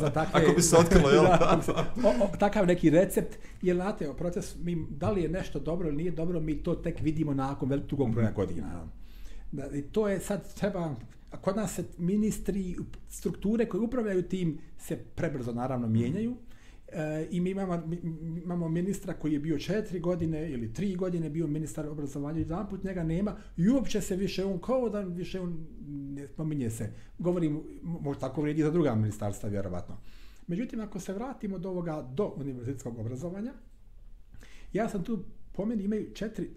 Za takve Ako bi se otkrilo, jel? da, o, o, takav neki recept, jer znate, o proces, mi, da li je nešto dobro ili nije dobro, mi to tek vidimo nakon velikog broja godina. Da, I to je sad treba, a kod nas se ministri, strukture koje upravljaju tim se prebrzo naravno mijenjaju. E, I mi imamo, mi, imamo ministra koji je bio četiri godine ili tri godine bio ministar obrazovanja i jedan put njega nema i uopće se više on kao da više on ne spominje se. Govorim, možda tako vrijedi i za druga ministarstva vjerovatno. Međutim, ako se vratimo do ovoga, do univerzitetskog obrazovanja, ja sam tu, po meni imaju četiri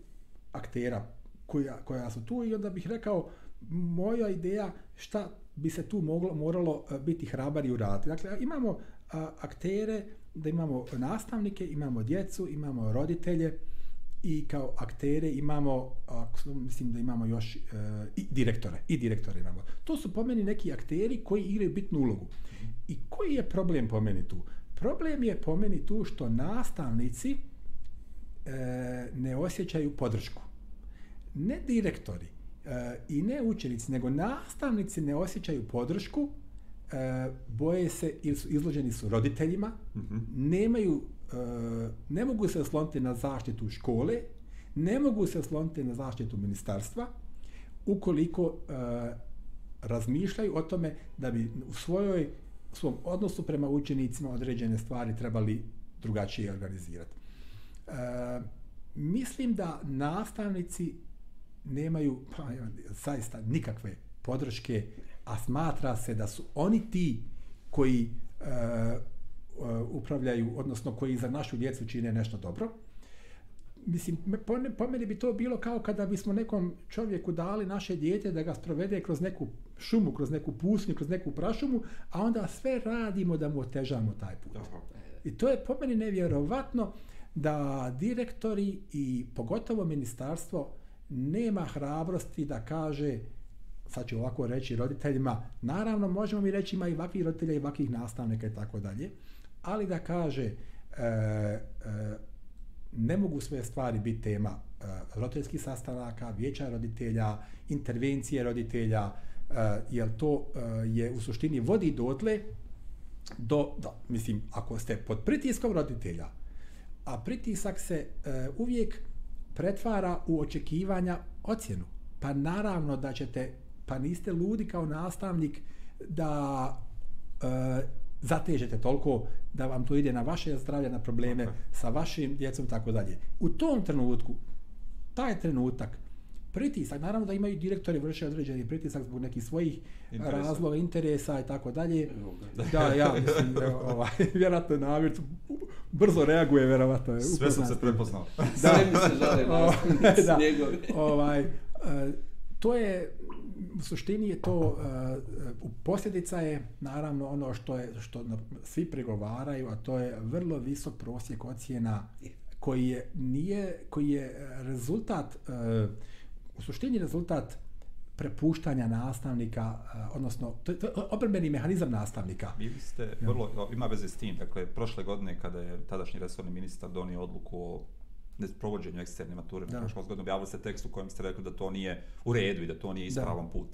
aktera koja, koja su tu i onda bih rekao moja ideja šta bi se tu moglo, moralo e, biti hrabar i uraditi. Dakle, imamo a, aktere, da imamo nastavnike, imamo djecu, imamo roditelje i kao aktere imamo, a, mislim da imamo još e, i direktore, i direktore imamo. To su po meni neki akteri koji igraju bitnu ulogu. I koji je problem po meni tu? Problem je po meni tu što nastavnici e, ne osjećaju podršku. Ne direktori e, i ne učenici, nego nastavnici ne osjećaju podršku, e, boje se izloženi su roditeljima, Mhm. nemaju, e, ne mogu se osloniti na zaštitu škole, ne mogu se osloniti na zaštitu ministarstva, ukoliko e, razmišljaju o tome da bi u svojoj u svom odnosu prema učenicima određene stvari trebali drugačije organizirati. E, mislim da nastavnici nemaju pa, zaista nikakve podrške, a smatra se da su oni ti koji e, e, upravljaju, odnosno koji za našu djecu čine nešto dobro. Mislim, po, ne- po meni bi to bilo kao kada bismo nekom čovjeku dali naše dijete da ga sprovede kroz neku šumu, kroz neku pusnju, kroz neku prašumu, a onda sve radimo da mu otežamo taj put. I to je po meni nevjerovatno da direktori i pogotovo ministarstvo nema hrabrosti da kaže sad ću ovako reći roditeljima, naravno možemo mi reći ima i ovakvih roditelja i ovakvih nastavnika i tako dalje, ali da kaže e, e, ne mogu sve stvari biti tema e, roditeljskih sastanaka, vijeća roditelja, intervencije roditelja, e, jer to e, je u suštini vodi dotle do, da, mislim, ako ste pod pritiskom roditelja, a pritisak se e, uvijek pretvara u očekivanja ocjenu. Pa naravno da ćete, pa niste ludi kao nastavnik da e, zatežete toliko da vam to ide na vaše zdravlje, na probleme je. sa vašim djecom tako dalje. U tom trenutku, taj trenutak, pritisak, naravno da imaju direktori vrše određeni pritisak zbog nekih svojih Interesa. razloga, interesa i tako dalje. Ga. Da, ja mislim, ovaj, vjerojatno namjer, brzo reaguje, vjerojatno. je Sve sam se prepoznao. Sve mi se žale da, njegovi. ovaj, E, to je, u suštini je to, uh, posljedica je naravno ono što je, što na, svi pregovaraju, a to je vrlo visok prosjek ocjena koji je, nije, koji je rezultat, uh, u suštini rezultat prepuštanja nastavnika, uh, odnosno, to je, obrambeni mehanizam nastavnika. Bili ste, vrlo, ima veze s tim, dakle, prošle godine kada je tadašnji resorni ministar donio odluku o provođenju eksterne mature na školskoj godini, objavili ste tekst u kojem ste rekli da to nije u redu i da to nije ispravan put.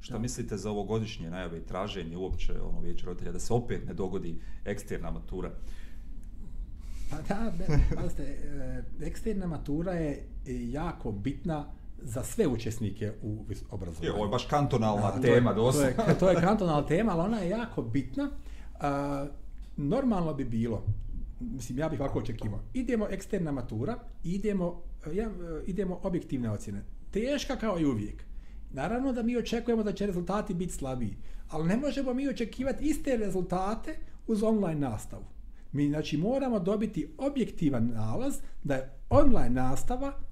Šta da. mislite za ovo godišnje najave i traženje uopće ono vijeće roditelja da se opet ne dogodi eksterna matura? Pa da, pazite, e, eksterna matura je jako bitna za sve učesnike u obrazovanju. Je, ovo je baš kantonalna da, tema, to je, to je, to je kantonalna tema, ali ona je jako bitna. A, normalno bi bilo, mislim, ja bih ovako očekivao. Idemo eksterna matura, idemo, ja, idemo objektivne ocjene. Teška kao i uvijek. Naravno da mi očekujemo da će rezultati biti slabiji, ali ne možemo mi očekivati iste rezultate uz online nastavu. Mi znači moramo dobiti objektivan nalaz da je online nastava e,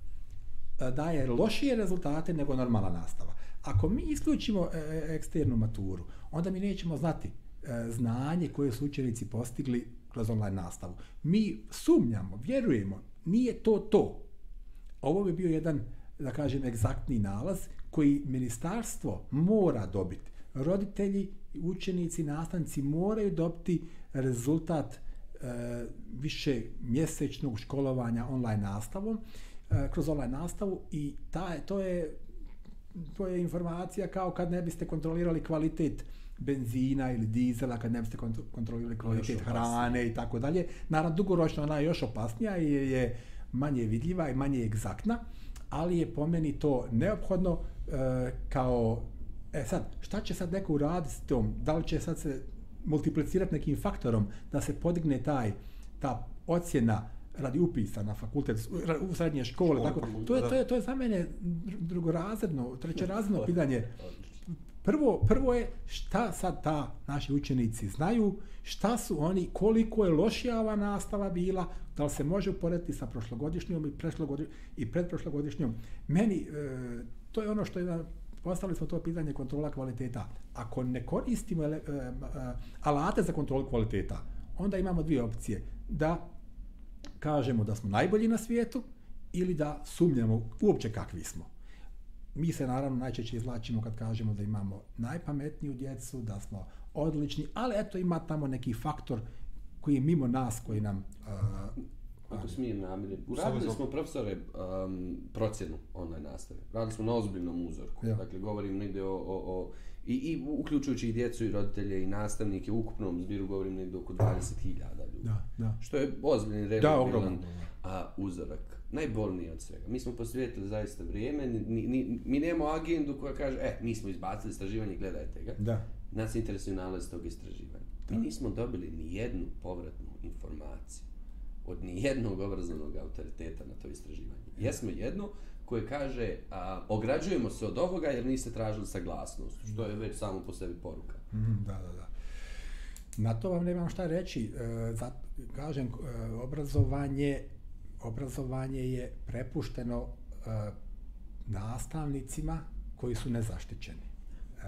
daje lošije rezultate nego normalna nastava. Ako mi isključimo e, e, eksternu maturu, onda mi nećemo znati znanje koje su učenici postigli kroz online nastavu. Mi sumnjamo, vjerujemo, nije to to. Ovo bi bio jedan, da kažem, egzaktni nalaz koji ministarstvo mora dobiti. Roditelji, učenici, nastavnici moraju dobiti rezultat e, više mjesečnog školovanja online nastavom, e, kroz online nastavu i ta, to je to je informacija kao kad ne biste kontrolirali kvalitet benzina ili dizela kad ne biste kontrolirali kvalitet hrane i tako dalje. Naravno, dugoročno ona je još opasnija i je manje vidljiva i manje egzaktna, ali je po meni to neophodno e, kao E sad, šta će sad neko uraditi s tom? Da li će sad se multiplicirati nekim faktorom da se podigne taj ta ocjena radi upisa na fakultet u srednje škole, tako, to je, to je, to je za mene drugorazredno, trećerazredno pitanje prvo, prvo je šta sad ta naši učenici znaju, šta su oni, koliko je lošija ova nastava bila, da li se može uporediti sa prošlogodišnjom i, i predprošlogodišnjom. Meni, e, to je ono što je, postavili smo to pitanje kontrola kvaliteta. Ako ne koristimo ele, e, e, alate za kontrolu kvaliteta, onda imamo dvije opcije. Da kažemo da smo najbolji na svijetu ili da sumnjamo uopće kakvi smo. Mi se naravno najčešće izlačimo kad kažemo da imamo najpametniju djecu, da smo odlični, ali eto ima tamo neki faktor koji je mimo nas, koji nam... Uh, Ako smijem namiri. Uradili smo profesore um, procjenu online nastave. Radili smo na ozbiljnom uzorku. Ja. Dakle, govorim negdje o, o, o i, i uključujući i djecu i roditelje i nastavnike, u ukupnom zbiru govorim negdje oko 20.000 ljudi. Da, da. Što je ozbiljni redobilan uzorak najbolnije od svega. Mi smo posvijetili zaista vrijeme, ni, ni, mi nemamo agendu koja kaže, e, mi smo izbacili istraživanje, gledajte ga. Da. Nas interesuju nalaz tog istraživanja. Da. Mi nismo dobili ni jednu povratnu informaciju od ni jednog obrazovnog autoriteta na to istraživanje. Da. Jesmo jedno koje kaže, a, ograđujemo se od ovoga jer niste tražili saglasnost, što je već samo po sebi poruka. Mm, da, da, da. Na to vam nemam šta reći. E, za, kažem, e, obrazovanje obrazovanje je prepušteno uh, nastavnicima koji su nezaštićeni. Uh,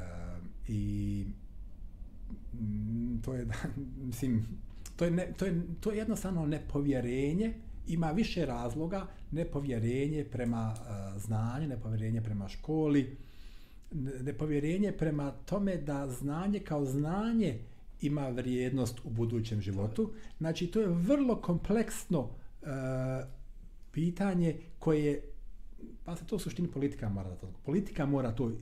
I to je, mislim, to je, ne, to, je, to je jednostavno nepovjerenje, ima više razloga, nepovjerenje prema uh, znanju, nepovjerenje prema školi, nepovjerenje prema tome da znanje kao znanje ima vrijednost u budućem životu. Znači, to je vrlo kompleksno uh, pitanje koje pa se to u suštini politika mora da to politika mora to uh,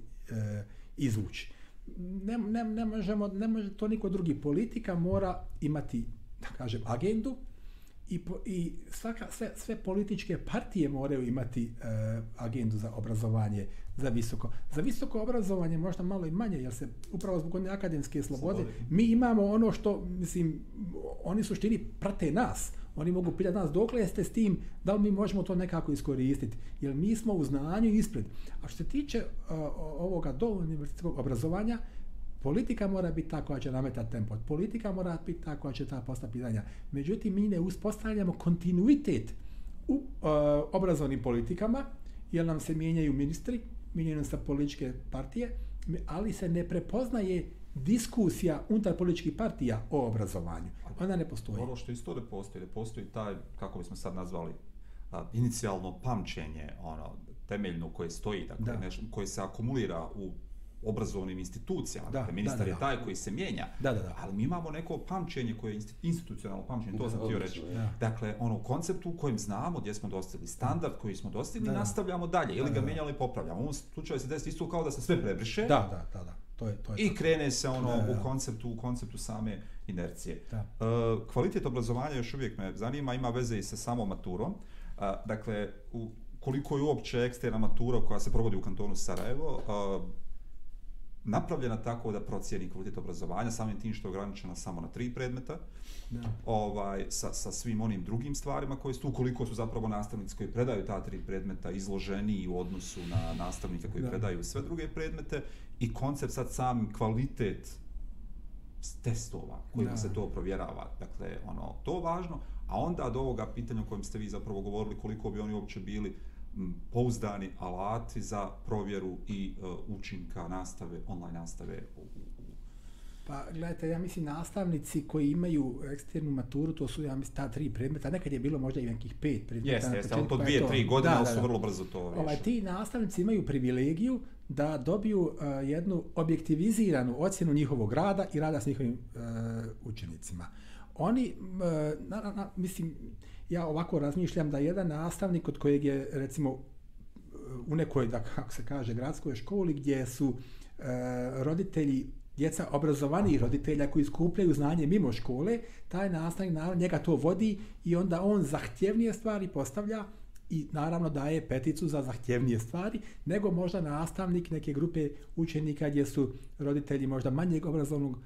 izvući ne, ne, ne možemo ne može to niko drugi politika mora imati da kažem agendu i, po, i svaka, sve, sve političke partije moraju imati uh, agendu za obrazovanje za visoko. Za visoko obrazovanje možda malo i manje, jer se upravo zbog one akademske slobode, slobode. mi imamo ono što, mislim, oni suštini prate nas. Oni mogu pitati nas dokle jeste s tim, da li mi možemo to nekako iskoristiti. Jer mi smo u znanju ispred. A što se tiče uh, ovoga do univerzitetskog obrazovanja, politika mora biti ta koja će nametati tempo. Politika mora biti ta koja će ta postaviti pitanja. Međutim, mi ne uspostavljamo kontinuitet u uh, obrazovnim politikama, jer nam se mijenjaju ministri, mijenjeno sa političke partije, ali se ne prepoznaje diskusija unutar političkih partija o obrazovanju. Ona ne postoji. Ono što isto ne postoji, ne postoji taj, kako bismo sad nazvali, a, inicijalno pamćenje, ono, temeljno koje stoji, dakle, Da. nešto, koje se akumulira u obrazovnim institucijama. Da, dakle, ministar da, da, je da. taj koji se mijenja. Da, da, da. Ali mi imamo neko pamćenje koje je insti- institucionalno pamćenje, to Da, sam htio odlično, reći. Da. Dakle, ono, u konceptu u kojem znamo gdje smo dostigli standard koji smo dostigli, Da, da. nastavljamo dalje, ili Da, ga da, da. mijenjamo i popravljamo. U ovom slučaju se desi isto kao da se sve prebriše, Da, da, da, da. To je, to je i tako. krene se ono Da, da. u konceptu u konceptu same inercije. Da. E, kvalitet obrazovanja još uvijek me zanima, ima veze i sa samom maturom. E, dakle, u, koliko je uopće eksterna matura koja se provodi u kantonu Sarajevo, e, napravljena tako da procijeni kvalitet obrazovanja, samim tim što je ograničena samo na tri predmeta, Da. ovaj, sa, sa svim onim drugim stvarima koje su tu, koliko su zapravo nastavnici koji predaju ta tri predmeta izloženi u odnosu na nastavnike koji Da. predaju sve druge predmete i koncept sad sam kvalitet testova kojima Da. se to provjerava. Dakle, ono, to važno, a onda od ovoga pitanja o kojem ste vi zapravo govorili, koliko bi oni uopće bili pouzdani alati za provjeru i uh, učinka nastave, online nastave u, Pa gledajte, ja mislim nastavnici koji imaju eksternu maturu, to su ja mislim ta tri predmeta, nekad je bilo možda i nekih pet predmeta. Jeste, jeste, ali to pa je dvije, tri godine, ali su vrlo brzo to Ovaj, riješili. ti nastavnici imaju privilegiju da dobiju uh, jednu objektiviziranu ocjenu njihovog rada i rada s njihovim uh, učenicima. Oni, uh, na, na, na, mislim, ja ovako razmišljam da jedan nastavnik od kojeg je, recimo, u nekoj, da kako se kaže, gradskoj školi gdje su e, roditelji djeca obrazovanih roditelja koji skupljaju znanje mimo škole, taj nastavnik naravno njega to vodi i onda on zahtjevnije stvari postavlja i naravno daje peticu za zahtjevnije stvari, nego možda nastavnik neke grupe učenika gdje su roditelji možda manjeg obrazovnog,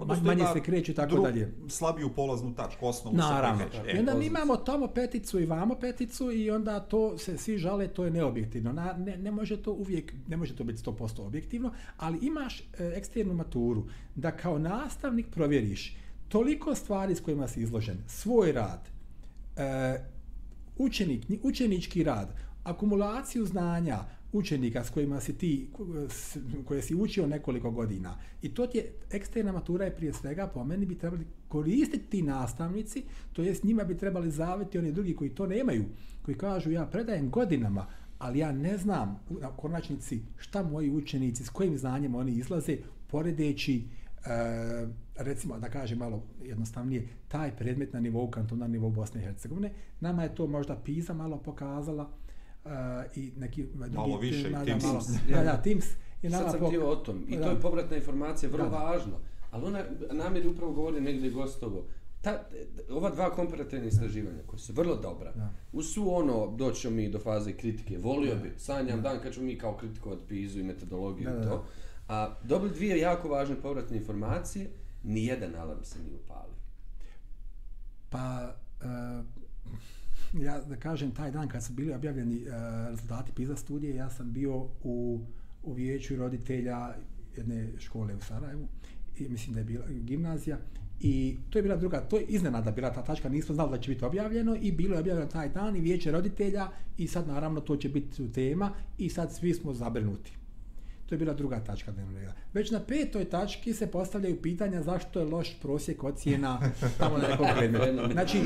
Odnosno manje se kreću i tako dru- dalje. Slabiju polaznu tačku, osnovu se Naravno. I E, onda mi imamo tamo peticu i vamo peticu i onda to se svi žale, to je neobjektivno. Na, ne, ne može to uvijek, ne može to biti 100% objektivno, ali imaš e, eksternu maturu da kao nastavnik provjeriš toliko stvari s kojima si izložen, svoj rad, e, učenik, učenički rad, akumulaciju znanja učenika s kojima si ti, koje si učio nekoliko godina. I to ti je, eksterna matura je prije svega, po meni bi trebali koristiti ti nastavnici, to jest njima bi trebali zaviti oni drugi koji to nemaju, koji kažu ja predajem godinama, ali ja ne znam na konačnici šta moji učenici, s kojim znanjem oni izlaze, poredeći e, recimo da kažem malo jednostavnije, taj predmet na nivou kantona, na nivou Bosne i Hercegovine, nama je to možda PISA malo pokazala uh, i neki Malo više i da, Teams. Malo, da, da, Teams je nama Sad sam pok- htio o tom. I da. to je povratna informacija, vrlo Da, da. važno. Ali ona, namjer je upravo govori negdje gostovo. Ta, ova dva komparativne istraživanja koja su vrlo dobra, Da. uz su ono, doći ćemo mi do faze kritike, volio bi, sanjam dan kad ćemo mi kao kritikovati pizu i metodologiju Da, i da, da. to, a dobili dvije jako važne povratne informacije, ni jedan alarm se nije upalio. Pa, uh, ja da kažem, taj dan kad su bili objavljeni uh, rezultati PISA studije, ja sam bio u, u vijeću roditelja jedne škole u Sarajevu, i mislim da je bila gimnazija, i to je bila druga, to je iznenada bila ta tačka, nismo znali da će biti objavljeno i bilo je objavljeno taj dan i vijeće roditelja i sad naravno to će biti tema i sad svi smo zabrinuti. To je bila druga tačka dnevnog reda. Već na petoj tački se postavljaju pitanja zašto je loš prosjek ocjena tamo na nekom predmetu. Znači,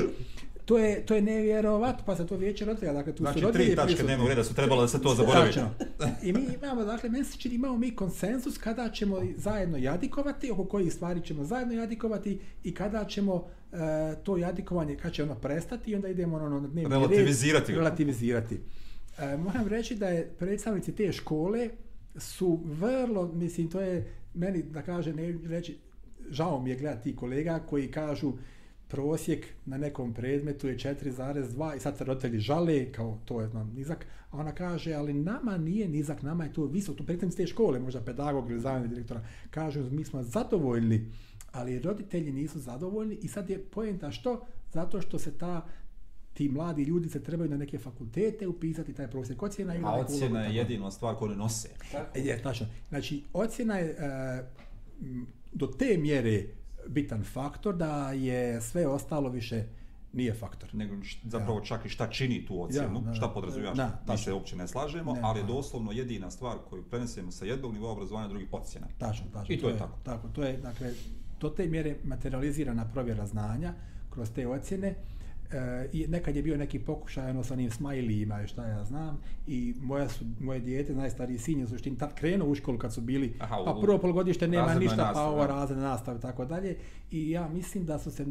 to je, to je nevjerovatno, pa se to vijeće roditelja, dakle tu Znači, su roditelji tri tačke dnevnog reda su trebalo da se to zaboravi. Tačno. I mi imamo, dakle, meni se čini, imamo mi konsenzus kada ćemo zajedno jadikovati, oko kojih stvari ćemo zajedno jadikovati i kada ćemo e, to jadikovanje, kad će ono prestati i onda idemo ono na dnevni red. Relativizirati ga. Relativizirati. E, moram reći da je predstavnici te škole su vrlo, mislim, to je meni, da kaže, ne reći, žao mi je gledati ti kolega koji kažu prosjek na nekom predmetu je 4,2 i sad se roditelji žale kao to je nam nizak, a ona kaže ali nama nije nizak, nama je to visok, to predstavnici te škole, možda pedagog ili zamjenik direktora, kažu mi smo zadovoljni, ali roditelji nisu zadovoljni i sad je poenta što? Zato što se ta ti mladi ljudi se trebaju na neke fakultete upisati taj prosjek ocjena. A ocjena ulogu je jedina stvar koju ne nose. Tako? Je, tačno. Znači, ocjena je e, do te mjere bitan faktor da je sve ostalo više nije faktor. nego zapravo čak i šta čini tu ocjenu, da, šta da. podrazumijeva, Da, šta- mi se uopće ne slažemo, Ne, ali je da. doslovno jedina stvar koju prenesemo sa jednog nivoa obrazovanja na drugi ocjena. Tačno, tačno. I to je tako. Tako, to je, dakle, do te mjere materializirana provjera znanja kroz te ocjene. E, I nekad je bio neki pokušaj ono sa onim smajlijima i šta ja znam i moja su, moje dijete, najstariji sin je u suštini tad krenuo u školu kad su bili, Aha, u- pa prvo polugodište nema ništa, pa nastavi, ovo nastava i tako dalje. I ja mislim da su se,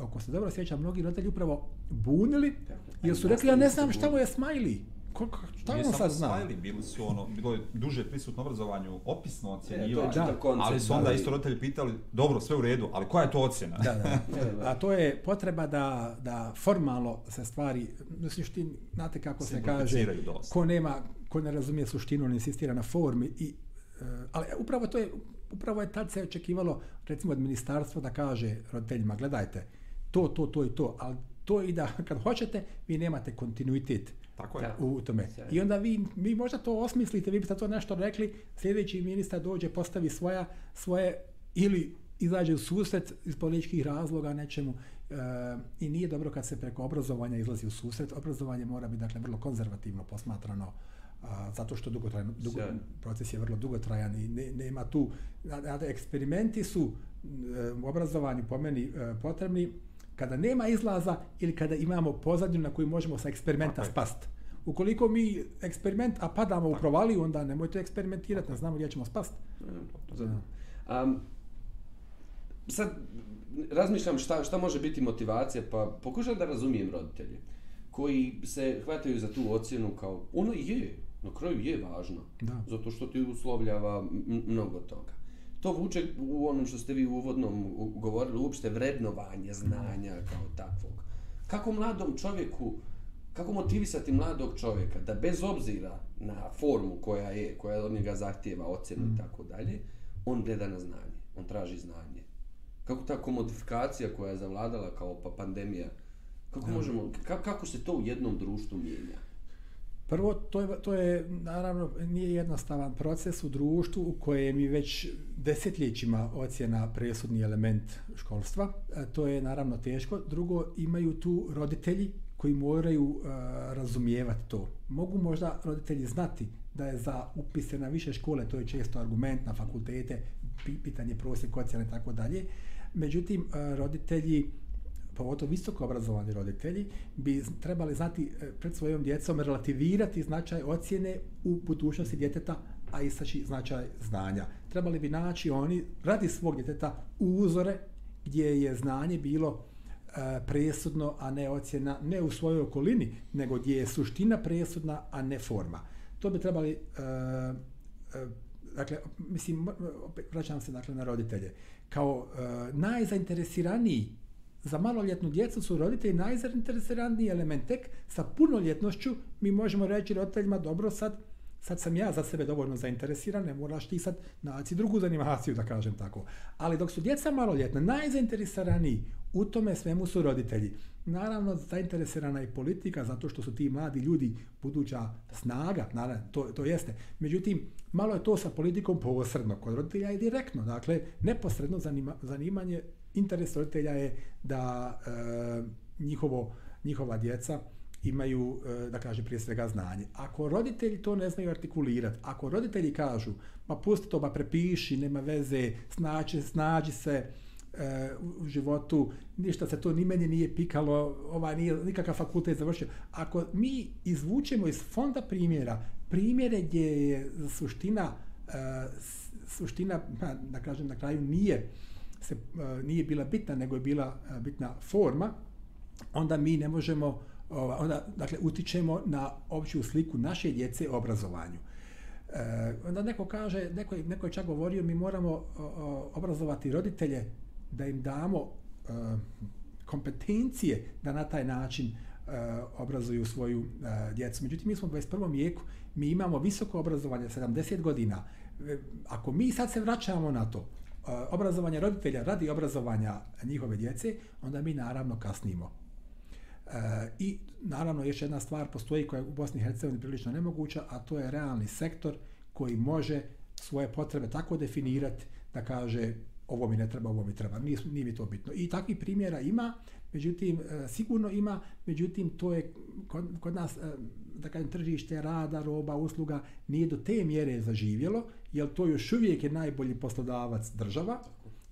ako se dobro sjećam, mnogi roditelji upravo bunili jer su rekli, ja ne znam šta mu je smajli. Ko, ko- šta on samo sad zna? smiley, bili su ono, bilo je duže prisutno obrazovanju, opisno E, ocjenjivanje, koncept. ali su onda isto roditelji pitali, dobro, sve u redu, ali koja je to ocjena? Da, da. E, da. A to je potreba da, da formalno se stvari, u suštini, znate kako se kaže, Simplificiraju dosta. ko nema, ko ne razumije suštinu, on insistira na formi. I, e, ali upravo to je, upravo je tad se očekivalo, recimo od ministarstva da kaže roditeljima, gledajte, to, to, to i to, ali to i da kad hoćete, vi nemate kontinuitet Tako je. Da. u tome. Sjajno. I onda vi, vi možda to osmislite, vi biste to nešto rekli, sljedeći ministar dođe, postavi svoja, svoje ili izađe u susret iz političkih razloga nečemu e, i nije dobro kad se preko obrazovanja izlazi u susret. Obrazovanje mora biti dakle vrlo konzervativno posmatrano a, zato što dugotrajno, dugo, Sjajno. proces je vrlo dugotrajan i ne, nema tu, znate, eksperimenti su e, u obrazovanju po meni e, potrebni kada nema izlaza ili kada imamo pozadnju na koju možemo sa eksperimenta Tako je. spast. Ukoliko mi eksperiment, a padamo u provaliju, onda nemojte eksperimentirati, ne znamo gdje ćemo spast. Um, sad, razmišljam šta, šta može biti motivacija, pa pokušam da razumijem roditelje koji se hvataju za tu ocjenu kao, ono je, na kraju je važno, Da. zato što ti uslovljava mnogo toga. To vuče u onom što ste vi u uvodnom govorili, uopšte vrednovanje znanja kao takvog. Kako mladom čovjeku, kako motivisati mladog čovjeka da bez obzira na formu koja je, koja od njega zahtijeva ocjenu i tako dalje, on gleda na znanje, on traži znanje. Kako ta komodifikacija koja je zavladala kao pa pandemija, kako možemo, ka, kako se to u jednom društvu mijenja? Prvo, to je, to je naravno nije jednostavan proces u društvu u kojem je već desetljećima ocjena presudni element školstva. E, To je naravno teško. Drugo, imaju tu roditelji koji moraju e, razumijevati to. Mogu možda roditelji znati da je za upise na više škole, to je često argument na fakultete, pitanje prosjek ocjena i tako dalje. Međutim, e, roditelji pogotovo visoko obrazovani roditelji, bi trebali znati e, pred svojom djecom relativirati značaj ocjene u budućnosti djeteta, a istaći značaj znanja. Trebali bi naći oni radi svog djeteta uzore gdje je znanje bilo e, presudno, a ne ocjena, ne u svojoj okolini, nego gdje je suština presudna, a ne forma. To bi trebali, e, e, dakle, mislim, opet vraćam se dakle na roditelje. Kao e, najzainteresiraniji za maloljetnu djecu su roditelji najzainteresiraniji element. Tek sa punoljetnošću mi možemo reći roditeljima, dobro sad, sad sam ja za sebe dovoljno zainteresiran, ne moraš ti sad naći drugu zanimaciju, da kažem tako. Ali dok su djeca maloljetna, najzainteresiraniji u tome svemu su roditelji. Naravno, zainteresirana je politika, zato što su ti mladi ljudi buduća snaga, naravno, to, to jeste. Međutim, malo je to sa politikom posredno, kod roditelja je direktno, dakle, neposredno zanima, zanimanje, interes roditelja je da e, njihovo, njihova djeca imaju, e, da kažem, prije svega znanje. Ako roditelji to ne znaju artikulirati, ako roditelji kažu, ma pusti to, ma prepiši, nema veze, snađi, snađi se, e, u- životu, ništa se to ni meni nije pikalo, ovaj nije nikakav fakultet završio. Ako mi izvučemo iz fonda primjera, primjere gdje je suština, e, suština, pa, da kažem na kraju, nije se eh, nije bila bitna, nego je bila eh, bitna forma, onda mi ne možemo, onda, dakle, utičemo na opću sliku naše djece o obrazovanju. E, onda neko kaže, neko, je- neko je čak govorio, mi moramo o, o, obrazovati roditelje da im damo kompetencije da na taj način obrazuju svoju djecu. Međutim, mi smo u 21. vijeku, mi imamo visoko obrazovanje, 70 godina. Ako mi sad se vraćamo na to, obrazovanje roditelja radi obrazovanja njihove djece, onda mi naravno kasnimo. E, I naravno još jedna stvar postoji koja je u Bosni i Hercegovini prilično nemoguća, a to je realni sektor koji može svoje potrebe tako definirati da kaže ovo mi ne treba, ovo mi treba. Nije, nije mi to bitno. I takvih primjera ima, međutim, e, sigurno ima, međutim, to je kod, kod nas, e, da kažem, tržište rada, roba, usluga, nije do te mjere zaživjelo, jer to još uvijek je najbolji poslodavac država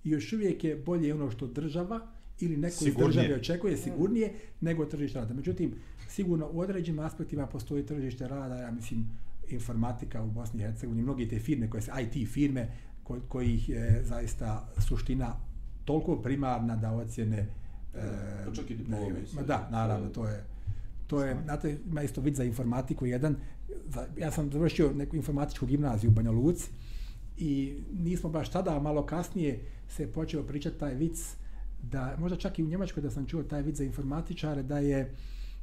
i još uvijek je bolje ono što država ili neko Sigurnije. iz države očekuje sigurnije nego tržište rada. Međutim, sigurno u određenim aspektima postoji tržište rada, ja mislim, informatika u Bosni i Hercegovini, mnogi te firme koje se IT firme ko, kojih je zaista suština toliko primarna da ocjene e, Pa čak i diplome Ma da, naravno, to je to je, znate, ima isto vid za informatiku jedan, za, ja sam završio neku informatičku gimnaziju u Banja Luci i nismo baš tada, a malo kasnije se počeo pričati taj vic da, možda čak i u Njemačkoj da sam čuo taj vic za informatičare, da je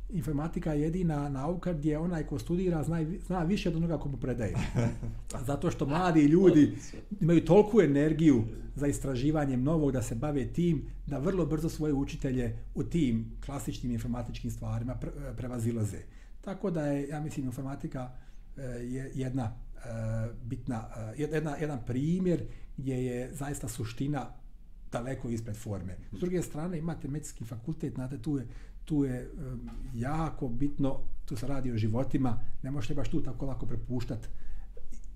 informatika jedina nauka gdje onaj ko studira zna, zna više od onoga ko mu predaje. Zato što mladi ljudi imaju toliku energiju za istraživanjem novog da se bave tim, da vrlo brzo svoje učitelje u tim klasičnim informatičkim stvarima pre, prevazilaze. Tako da je, ja mislim, informatika e, je jedna e, bitna, e, jedna, jedan primjer gdje je zaista suština daleko ispred forme. S druge strane imate medicinski fakultet, znate, tu je, tu je um, jako bitno, tu se radi o životima, ne možete baš tu tako lako prepuštati,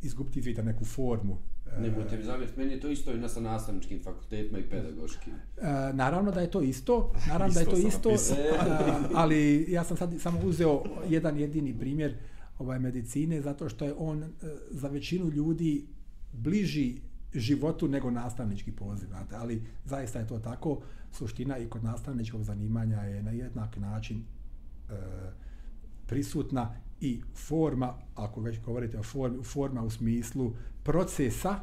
izgubiti iz vida neku formu. Nemojte mi zamjeriti, meni je to isto i na sa nastavničkim fakultetima i pedagoškim. E, naravno da je to isto, naravno da je to Isto isto, a, ali ja sam sad samo uzeo jedan jedini primjer ovaj medicine zato što je on e, za većinu ljudi bliži životu nego nastavnički poziv, znate, ali zaista je to tako, suština i kod nastavničkog zanimanja je na jednak način e, prisutna i forma, ako već govorite o formi, forma u smislu procesa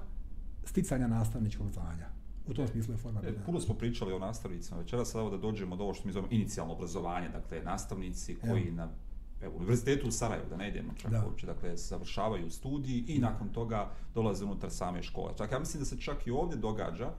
sticanja nastavničkog znanja. U tom smislu je forma E, puno smo pričali o nastavnicima. Večeras evo da dođemo do ovo što mi zovemo inicijalno obrazovanje, dakle nastavnici koji Evo. na evo, univerzitetu u Sarajevu, da ne idemo čak Da. uopće, dakle završavaju studij i Da. nakon toga dolaze unutar same škole. Čak ja mislim da se čak i ovdje događa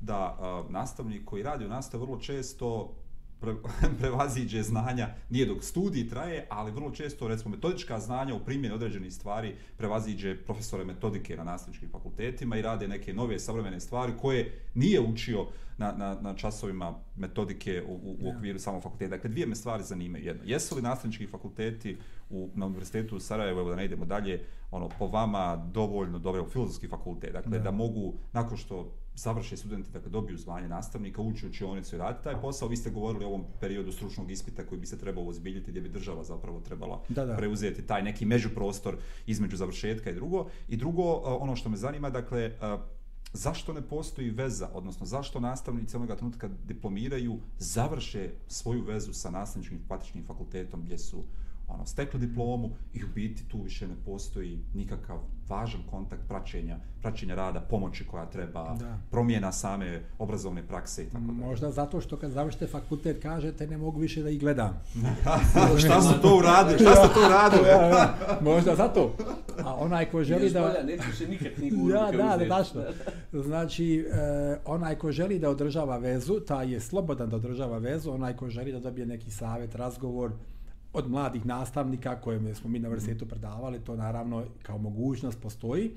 da a, nastavnik koji radi u nastavi vrlo često pre, prevaziđe znanja, nije dok studij traje, ali vrlo često, recimo, metodička znanja u primjeni određenih stvari prevaziđe profesore metodike na nastavničkim fakultetima i rade neke nove savremene stvari koje nije učio na, na, na časovima metodike u, u, u Ja. okviru samog fakulteta. Dakle, dvije me stvari zanimaju. Jedno, jesu li nastavnički fakulteti u, na univerzitetu u Sarajevu, evo da ne idemo dalje, ono, po vama dovoljno dobro, filozofski fakultet, dakle, Da. da mogu, nakon što završe studenti, dakle, dobiju zvanje nastavnika, ući u učionicu i raditi taj posao. Vi ste govorili o ovom periodu stručnog ispita koji bi se trebao ozbiljiti, gdje bi država zapravo trebala Da, da. preuzeti taj neki međuprostor između završetka i drugo. I drugo, a, ono što me zanima, dakle, a, zašto ne postoji veza, odnosno zašto nastavnici onoga trenutka diplomiraju, završe svoju vezu sa nastavničkim praktičnim fakultetom gdje su ono, stekli diplomu i u biti tu više ne postoji nikakav važan kontakt praćenja, praćenja rada, pomoći koja treba, Da. promjena same obrazovne prakse i tako dalje. Možda zato što kad završite fakultet kažete ne mogu više da ih gledam. Šta su to uradili? Šta ste to uradili? Ja, ja, Možda zato. A onaj ko želi da... bolja, više nikad knjigu Ja, da, da, tačno. Znači, e, onaj ko želi da održava vezu, taj je slobodan da održava vezu, onaj ko želi da dobije neki savjet, razgovor od mladih nastavnika koje smo mi na univerzitetu predavali, to naravno kao mogućnost postoji.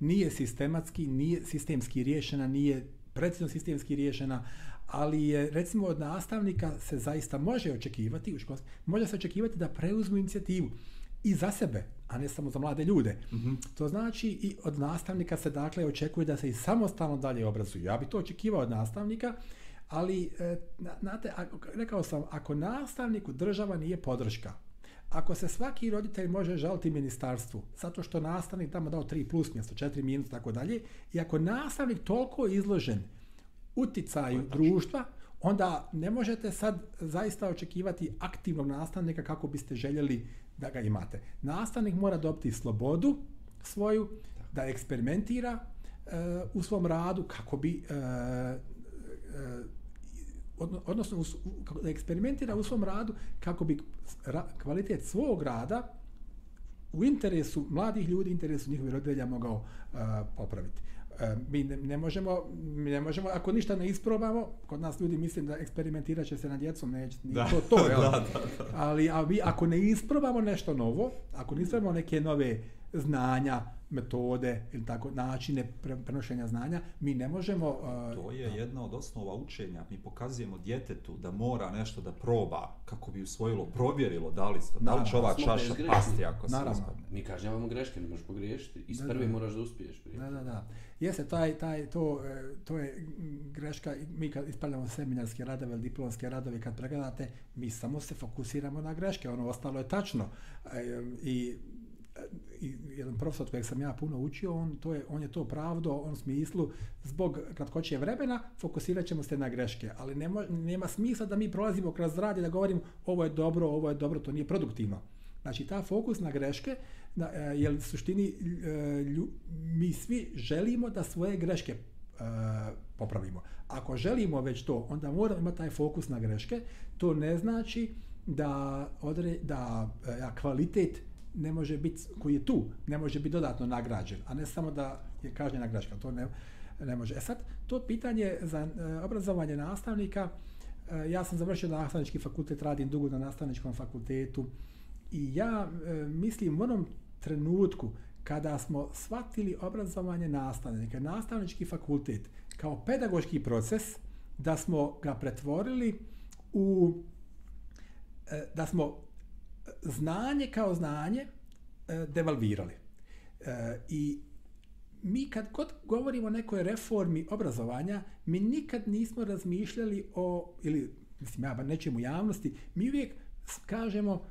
Nije sistematski, nije sistemski riješena, nije precizno sistemski riješena, ali je recimo od nastavnika se zaista može očekivati, u školskom, može se očekivati da preuzmu inicijativu i za sebe, a ne samo za mlade ljude. Mm -hmm. To znači i od nastavnika se dakle očekuje da se i samostalno dalje obrazuju. Ja bih to očekivao od nastavnika, ali e, na- znate, rekao sam, ako nastavniku država nije podrška, ako se svaki roditelj može žaliti ministarstvu, zato što nastavnik tamo dao 3 plus mjesto, 4 minus, tako dalje, i ako nastavnik toliko izložen uticaju društva, onda ne možete sad zaista očekivati aktivnog nastavnika kako biste željeli da ga imate. Nastavnik mora dobiti slobodu svoju, da eksperimentira e, u svom radu kako bi e, e, odno- odnosno u da eksperimentira u svom radu kako bi kvalitet svog rada u interesu mladih ljudi, interesu njihovih roditelja mogao uh, popraviti. Uh, mi ne, ne, možemo, mi ne možemo, ako ništa ne isprobamo, kod nas ljudi mislim da eksperimentirat će se na djecom, neće, Da. to to, jel? Da, da, Ali a mi, ako ne isprobamo nešto novo, ako ne isprobamo neke nove znanja, metode ili tako načine pre- prenošenja znanja, mi ne možemo... uh, To je jedna od osnova učenja. Mi pokazujemo djetetu da mora nešto da proba kako bi usvojilo, provjerilo da li, sto, da li će ova čaša pasti ako se Naravno. ispadne. Mi kažnjavamo greške, ne možeš pogriješiti. Iz Da, prve da. moraš da uspiješ. Prije. Da, da, da. Jeste, taj, taj, to, e, to je greška, mi kad ispravljamo seminarske radove ili diplomske radove, kad pregledate, mi samo se fokusiramo na greške, ono ostalo je tačno. E, I i jedan profesor od kojeg sam ja puno učio, on, to je, on je to pravdo on smislu, zbog kratkoće vremena fokusirat ćemo se na greške, ali nema, nema smisla da mi prolazimo kroz rad i da govorimo ovo je dobro, ovo je dobro, to nije produktivno. Znači, ta fokus na greške, na, e, jer u suštini e, lju, mi svi želimo da svoje greške e, popravimo. Ako želimo već to, onda moramo imati taj fokus na greške. To ne znači da, odre, da e, kvalitet ne može biti, koji je tu, ne može biti dodatno nagrađen, a ne samo da je kažnjena greška. To ne, ne može. E sad, to pitanje za e, obrazovanje nastavnika, e, ja sam završio nastavnički fakultet, radim dugo na nastavničkom fakultetu i ja e, mislim u onom trenutku kada smo shvatili obrazovanje nastavnika, nastavnički fakultet kao pedagoški proces, da smo ga pretvorili u da smo znanje kao znanje e, devalvirali. E, I mi kad god govorimo o nekoj reformi obrazovanja, mi nikad nismo razmišljali o, ili mislim ja nećemo nečemu u javnosti, mi uvijek kažemo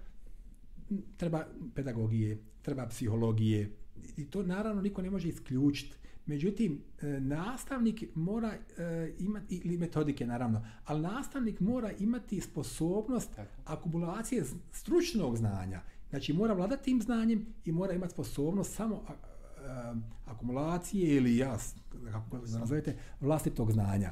treba pedagogije, treba psihologije i to naravno niko ne može isključiti. Međutim, e, nastavnik mora e, imati, ili metodike naravno, ali nastavnik mora imati sposobnost Tako. akumulacije stručnog znanja. Znači mora vladati tim znanjem i mora imati sposobnost samo akumulacije ili jas, kako nazovete, vlastitog znanja.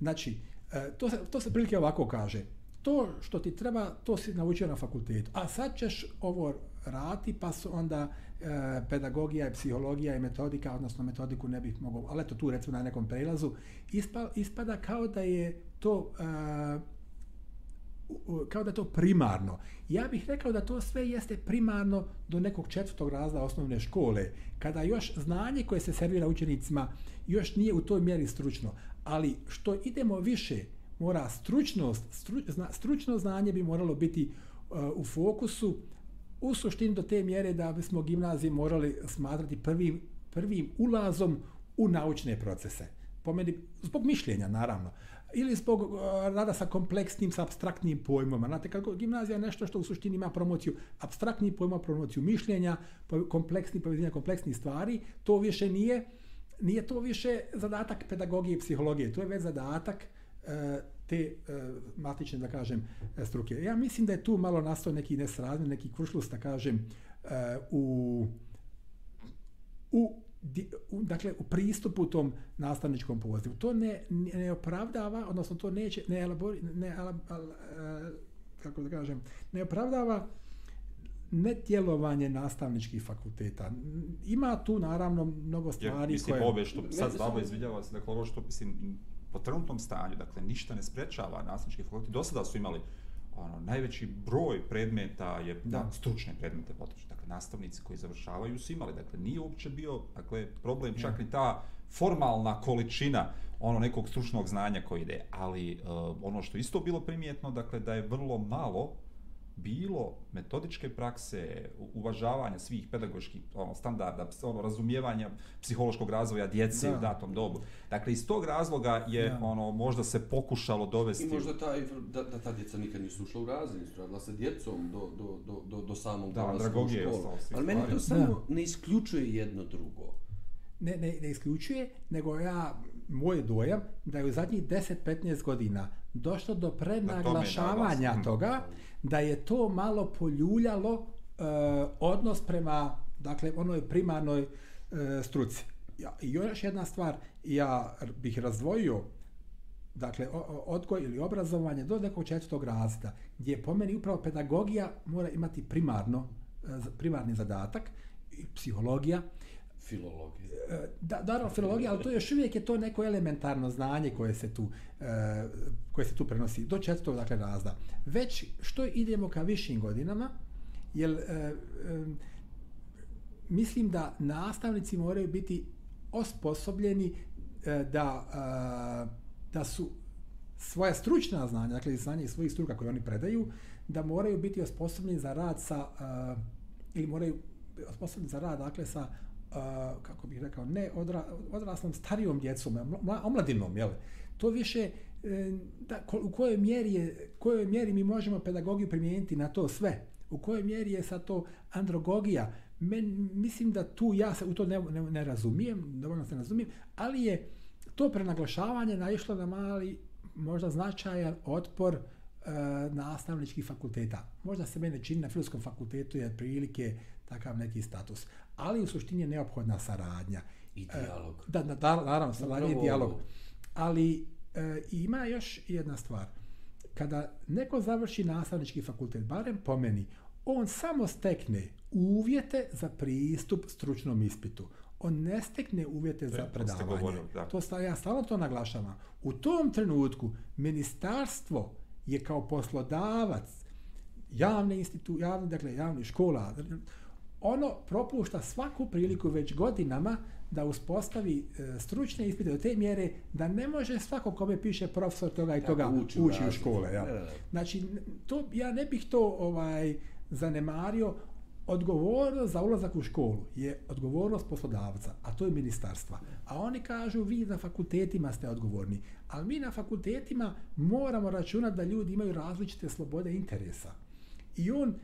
Znači, e, to se, to se prilike ovako kaže. To što ti treba, to si naučio na fakultetu. A sad ćeš ovo rati, pa su onda E, pedagogija i psihologija i metodika, odnosno metodiku ne bih mogao, ali eto tu recimo na nekom prelazu, ispa, ispada kao da je to e, kao da je to primarno. Ja bih rekao da to sve jeste primarno do nekog četvrtog razda osnovne škole, kada još znanje koje se servira učenicima još nije u toj mjeri stručno. Ali što idemo više, mora stručnost, stru, zna, stručno znanje bi moralo biti uh, u fokusu u suštini do te mjere da bismo gimnazije morali smatrati prvim, prvim ulazom u naučne procese. Po meni, zbog mišljenja, naravno. Ili zbog uh, rada sa kompleksnim, sa abstraktnim pojmama. Znate, kako gimnazija je nešto što u suštini ima promociju abstraktnih pojma, promociju mišljenja, kompleksni, povezanja kompleksnih stvari, to više nije, nije to više zadatak pedagogije i psihologije, to je već zadatak uh, te e, matične, da kažem, e, struke. Ja mislim da je tu malo nastao neki nesrazmjer, neki kuršlus, da kažem, e, u, u, di- u, dakle, u pristupu tom nastavničkom pozivu. To ne, ne opravdava, odnosno to neće, ne elabori, ne, elab, al, e, kako da kažem, ne opravdava nedjelovanje nastavničkih fakulteta. Ima tu naravno mnogo stvari mislim, koje... ove što sad samo- izvidjava se, dakle, ovo što, mislim, po trenutnom stanju, dakle, ništa ne sprečava nastavnički fakultet. Do sada su imali ono, najveći broj predmeta je Da. stručne predmete potrošene. Dakle, nastavnici koji završavaju su imali. Dakle, nije uopće bio dakle, problem čak ni ta formalna količina ono nekog stručnog znanja koji ide. Ali uh, ono što isto bilo primjetno, dakle, da je vrlo malo bilo metodičke prakse, uvažavanja svih pedagoških ono, standarda, ono, razumijevanja psihološkog razvoja djece Da. u datom dobu. Dakle, iz tog razloga je Da. ono možda se pokušalo dovesti... I možda ta, da, da ta djeca nikad nisu ušla u razred, radila sa djecom do, do, do, do, do samog Da, dolaska u školu. Ali meni to samo ne isključuje jedno drugo. ne, ne, ne isključuje, nego ja, moj dojam, da je u zadnjih 10-15 godina došlo do prenaglašavanja naglasak. toga, da je to malo poljuljalo e, odnos prema, dakle, onoj primarnoj e, struci. Ja, I još jedna stvar, ja bih razdvojio dakle, odgoj ili obrazovanje do nekog četvrtog razreda, gdje po meni upravo pedagogija mora imati primarno, e, primarni zadatak, i psihologija, Filologija. E, da, naravno filologija, ali to još uvijek je to neko elementarno znanje koje se tu, e, koje se tu prenosi do četvrtog dakle razda. Već što idemo ka višim godinama, jer e, e, mislim da nastavnici moraju biti osposobljeni da, da su svoja stručna znanja, dakle znanje iz svojih struka koje oni predaju, da moraju biti osposobljeni za rad sa, e, ili moraju osposobljeni za rad, dakle, sa, kako bih rekao, ne odra, odraslom starijom djecom, omladinom, jel? To više, e, da, u kojoj mjeri, je, kojoj mjeri mi možemo pedagogiju primijeniti na to sve, u kojoj mjeri je sa to androgogija, men, mislim da tu ja se u to ne, ne, ne razumijem, dovoljno se ne razumijem, ali je to prenaglašavanje naišlo na mali, možda značajan otpor e, nastavničkih fakulteta. Možda se mene čini na filozofskom fakultetu je prilike takav neki status. Ali u suštini je neophodna saradnja. I dijalog. E, da, da, naravno, saradnja i dijalog. Ali e, ima još jedna stvar. Kada neko završi nastavnički fakultet, barem po meni, on samo stekne uvjete za pristup stručnom ispitu. On ne stekne uvjete za predavanje. Govorili, to sta, ja stalno to naglašavam. U tom trenutku ministarstvo je kao poslodavac javne institu, javne, dakle javne škola, ono propušta svaku priliku već godinama da uspostavi e, stručne ispite do te mjere da ne može svako kome piše profesor toga i toga uči, uči u škole. Ja. Znači, to, ja ne bih to ovaj zanemario odgovornost za ulazak u školu je odgovornost poslodavca, a to je ministarstva. A oni kažu, vi na fakultetima ste odgovorni. Ali mi na fakultetima moramo računati da ljudi imaju različite slobode interesa. I on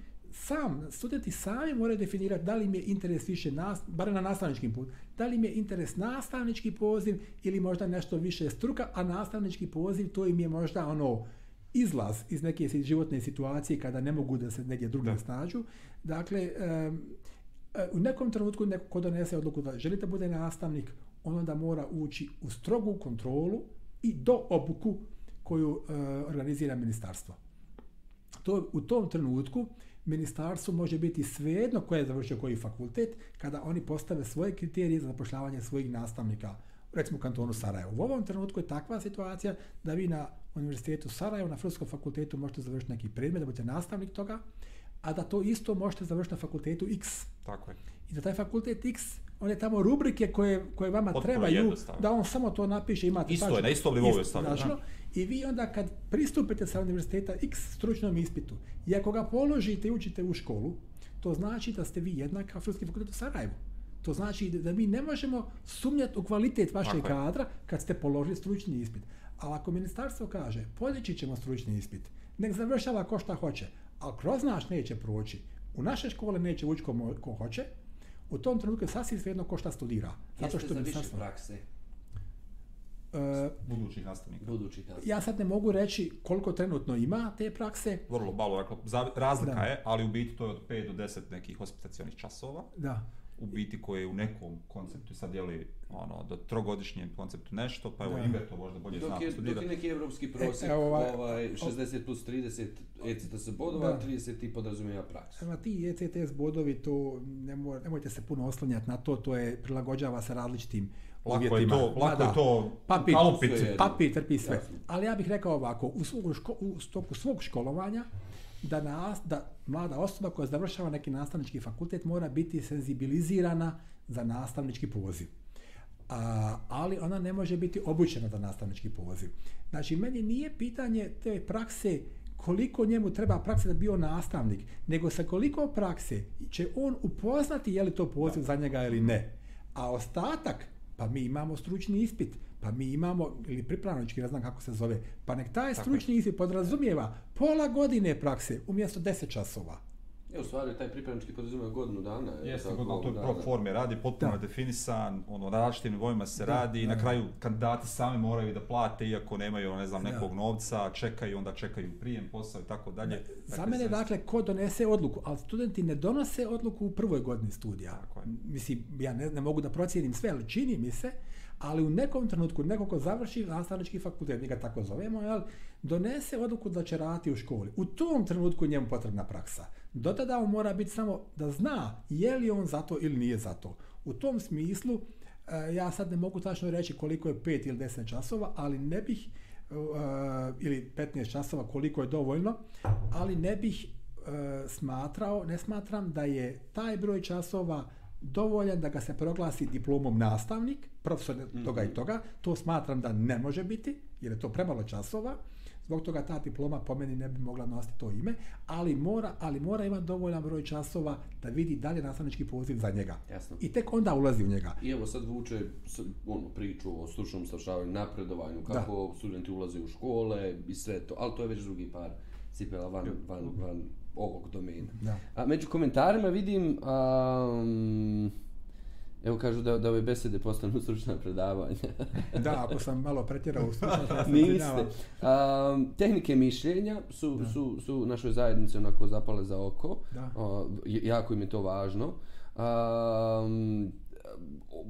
sam, studenti sami moraju definirati da li im je interes više, nas, bare na nastavničkim put, da li im je interes nastavnički poziv ili možda nešto više struka, a nastavnički poziv to im je možda ono, izlaz iz neke životne situacije kada ne mogu da se negdje drugdje snađu. Dakle, um, u nekom trenutku neko ko donese odluku da želite bude nastavnik, on onda mora ući u strogu kontrolu i do obuku koju uh, organizira ministarstvo. To, u tom trenutku ministarstvo može biti svejedno koje je završio koji fakultet kada oni postave svoje kriterije za zapošljavanje svojih nastavnika recimo u kantonu Sarajevo. U ovom trenutku je takva situacija da vi na Univerzitetu Sarajevo, na Filosofskom fakultetu možete završiti neki predmet, da budete nastavnik toga, a da to isto možete završiti na fakultetu X. Tako je. I da taj fakultet X, on je tamo rubrike koje, koje vama Potpuno trebaju, da on samo to napiše, imate isto je, na istom nivou je stavljeno. I vi onda kad pristupite sa univerziteta X stručnom ispitu, i ako ga položite i učite u školu, to znači da ste vi jednak kao Filosofski fakultet u Sarajevu. To znači da mi ne možemo sumnjati u kvalitet vašeg kadra kad ste položili stručni ispit. Ali ako ministarstvo kaže, podići ćemo stručni ispit, nek završava ko šta hoće, ali kroz naš neće proći, u naše škole neće ući ko, ko hoće, u tom trenutku je sasvim svejedno ko šta studira. Zato što Jeste za više prakse? Uh, budućih nastavnika. Budućih nastavnika. Ja sad ne mogu reći koliko trenutno ima te prakse. Vrlo malo, dakle, razlika da. je, ali u biti to je od 5 do 10 nekih hospitacijonih časova. Da u biti koje je u nekom konceptu sad je li ono do trogodišnjem konceptu nešto pa evo Iber to možda bolje zna studira dok je neki evropski prosjek e, ovaj, ovaj 60 plus 30 ECTS bodova da. 30 ti podrazumijeva praksu Ema ti ECTS bodovi to ne moj, nemojte se puno oslanjati na to to je prilagođava se različitim lako uvjetima. je to lako je to papir, papir trpi sve Jasno. ali ja bih rekao ovako u, svog, u stoku svog školovanja da, nas, da mlada osoba koja završava neki nastavnički fakultet mora biti senzibilizirana za nastavnički poziv. A, ali ona ne može biti obučena za nastavnički poziv. Znači, meni nije pitanje te prakse koliko njemu treba prakse da bio nastavnik, nego sa koliko prakse će on upoznati je li to poziv da. za njega ili ne. A ostatak, pa mi imamo stručni ispit, pa mi imamo, ili pripravnički, ne znam kako se zove, pa nek taj stručni ispit podrazumijeva pola godine prakse umjesto 10 časova. Je, u stvari, taj pripravnički podrazumijeva godinu dana. Jeste, godinu, to je pro forme radi, potpuno da. definisan, ono, različitim nivoima se da, radi da, i na kraju kandidati sami moraju da plate, iako nemaju, ne znam, nekog da. novca, čekaju, onda čekaju prijem, posao i tako dalje. Dakle, Za mene, dakle, ko donese odluku, ali studenti ne donose odluku u prvoj godini studija. Tako je. Mislim, ja ne, ne mogu da procijenim sve, ali čini mi se, ali u nekom trenutku neko ko završi nastavnički fakultet, mi ga tako zovemo, jel, donese odluku da će raditi u školi. U tom trenutku njemu potrebna praksa. Do tada on mora biti samo da zna je li on za to ili nije za to. U tom smislu, e, ja sad ne mogu tačno reći koliko je 5 ili 10 časova, ali ne bih, e, ili 15 časova koliko je dovoljno, ali ne bih e, smatrao, ne smatram da je taj broj časova dovoljan da ga se proglasi diplomom nastavnik, profesor toga i toga, to smatram da ne može biti, jer je to premalo časova, zbog toga ta diploma po meni ne bi mogla nositi to ime, ali mora, ali mora imati dovoljan broj časova da vidi da li je nastavnički poziv za njega. Jasno. I tek onda ulazi u njega. I evo sad vuče ono, priču o stručnom savršavanju, napredovanju, kako studenti ulaze u škole i sve to, ali to je već drugi par cipela van, van, van ovog domena. Da. A među komentarima vidim, um, evo kažu da, da ove besede postanu stručna predavanja. Da, ako sam malo pretjerao u stručnosti, ja se Niste. Um, tehnike mišljenja su, su, su našoj zajednici onako zapale za oko. Da. J- jako im je to važno. Um,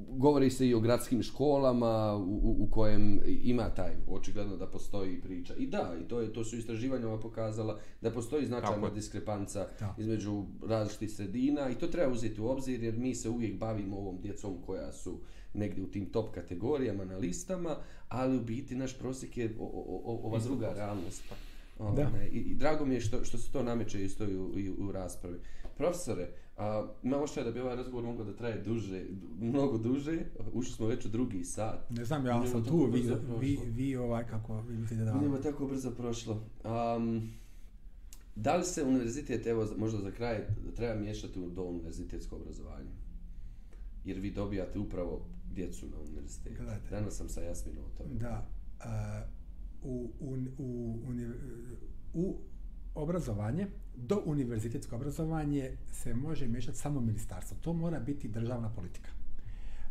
govori se i o gradskim školama u, u, u kojem ima taj očigledno da postoji priča. I da, i to je to su istraživanja pokazala da postoji značajna diskrepanca Da. između različitih sredina i to treba uzeti u obzir jer mi se uvijek bavimo ovom djecom koja su negdje u tim top kategorijama na listama, ali u biti naš prosjek je o, o, o, ova druga realnost. Ovaj, I, I drago mi je što, što se to nameće isto i u, i u raspravi. Profesore, a, imamo što je da bi ovaj razgovor mogao da traje duže, du- mnogo duže, ušli smo već u drugi sat. Ne znam, ja sam tu, vi, vi, vi ovaj, kako vi mislite da... Vidimo tako brzo prošlo. Um, da li se univerzitet, evo možda za kraj, treba miješati u do univerzitetsko obrazovanje? Jer vi dobijate upravo djecu na univerzitetu. Gledajte. Danas sam sa Jasminom o tome. Da, a, u, u, u, uni- u obrazovanje, do univerzitetsko obrazovanje se može miješati samo ministarstvo. To mora biti državna politika.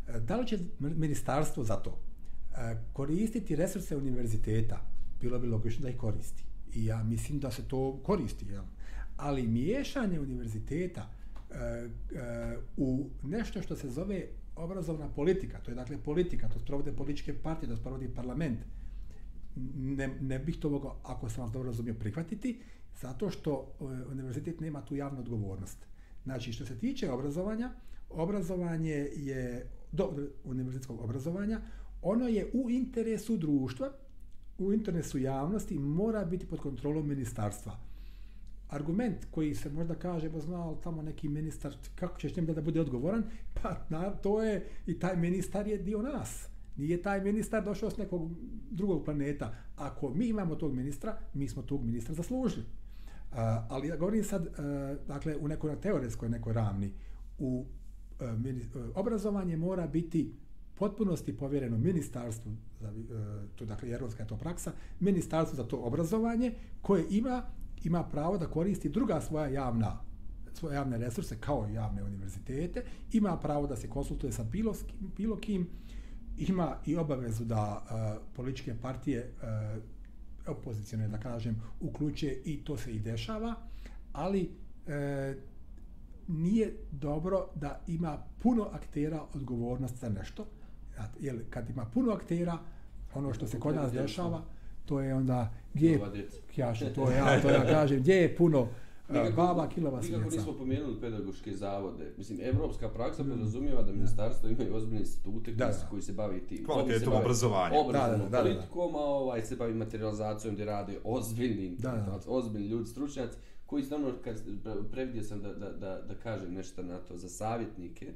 E, da li će ministarstvo za to e, koristiti resurse univerziteta? Bilo bi logično da ih koristi. I ja mislim da se to koristi. Jel? Ali miješanje univerziteta e, u nešto što se zove obrazovna politika, to je dakle politika, to sprovode političke partije, to sprovodi parlament, ne, ne bih to mogao, ako sam vas dobro razumio, prihvatiti, zato što e, univerzitet nema tu javnu odgovornost. Znači, što se tiče obrazovanja, obrazovanje je, do univerzitetskog obrazovanja, ono je u interesu društva, u interesu javnosti, mora biti pod kontrolom ministarstva. Argument koji se možda kaže, pa zna, ali tamo neki ministar, kako ćeš njemu da bude odgovoran? Pa na, to je, i taj ministar je dio nas. Nije taj ministar došao s nekog drugog planeta. Ako mi imamo tog ministra, mi smo tog ministra zaslužili. Uh, ali ja govorim sad, uh, dakle, u nekoj na teoretskoj nekoj ravni, u uh, mini, obrazovanje mora biti potpunosti povjereno ministarstvu, za, uh, to dakle europska je to praksa, ministarstvu za to obrazovanje koje ima ima pravo da koristi druga svoja javna svoje javne resurse kao i javne univerzitete, ima pravo da se konsultuje sa bilo, bilo kim, ima i obavezu da uh, političke partije uh, opozicione, da kažem, uključuje i to se i dešava, ali e, nije dobro da ima puno aktera odgovornost za nešto, jer kad ima puno aktera, ono što se kod nas dešava, to je onda gdje je, djeca. kjaše, to ja, to ja kažem, gdje je puno Nikako- baba, kilova Nikako svinjeca. nismo pomenuli pedagoške zavode. Mislim, evropska praksa podrazumijeva da ministarstvo imaju ozbiljne institute Mm. Da, koji, da. se- koji se bavi tim. Kvalitetom obrazovanja. Obrazovnom Da, da, da, da, da. politikom, a ovaj se bavi materializacijom gdje rade ozbiljni, Da, da. ozbiljni ljudi, stručnjaci, koji stvarno, kad previdio sam da, da, da, da kažem nešto na to za savjetnike,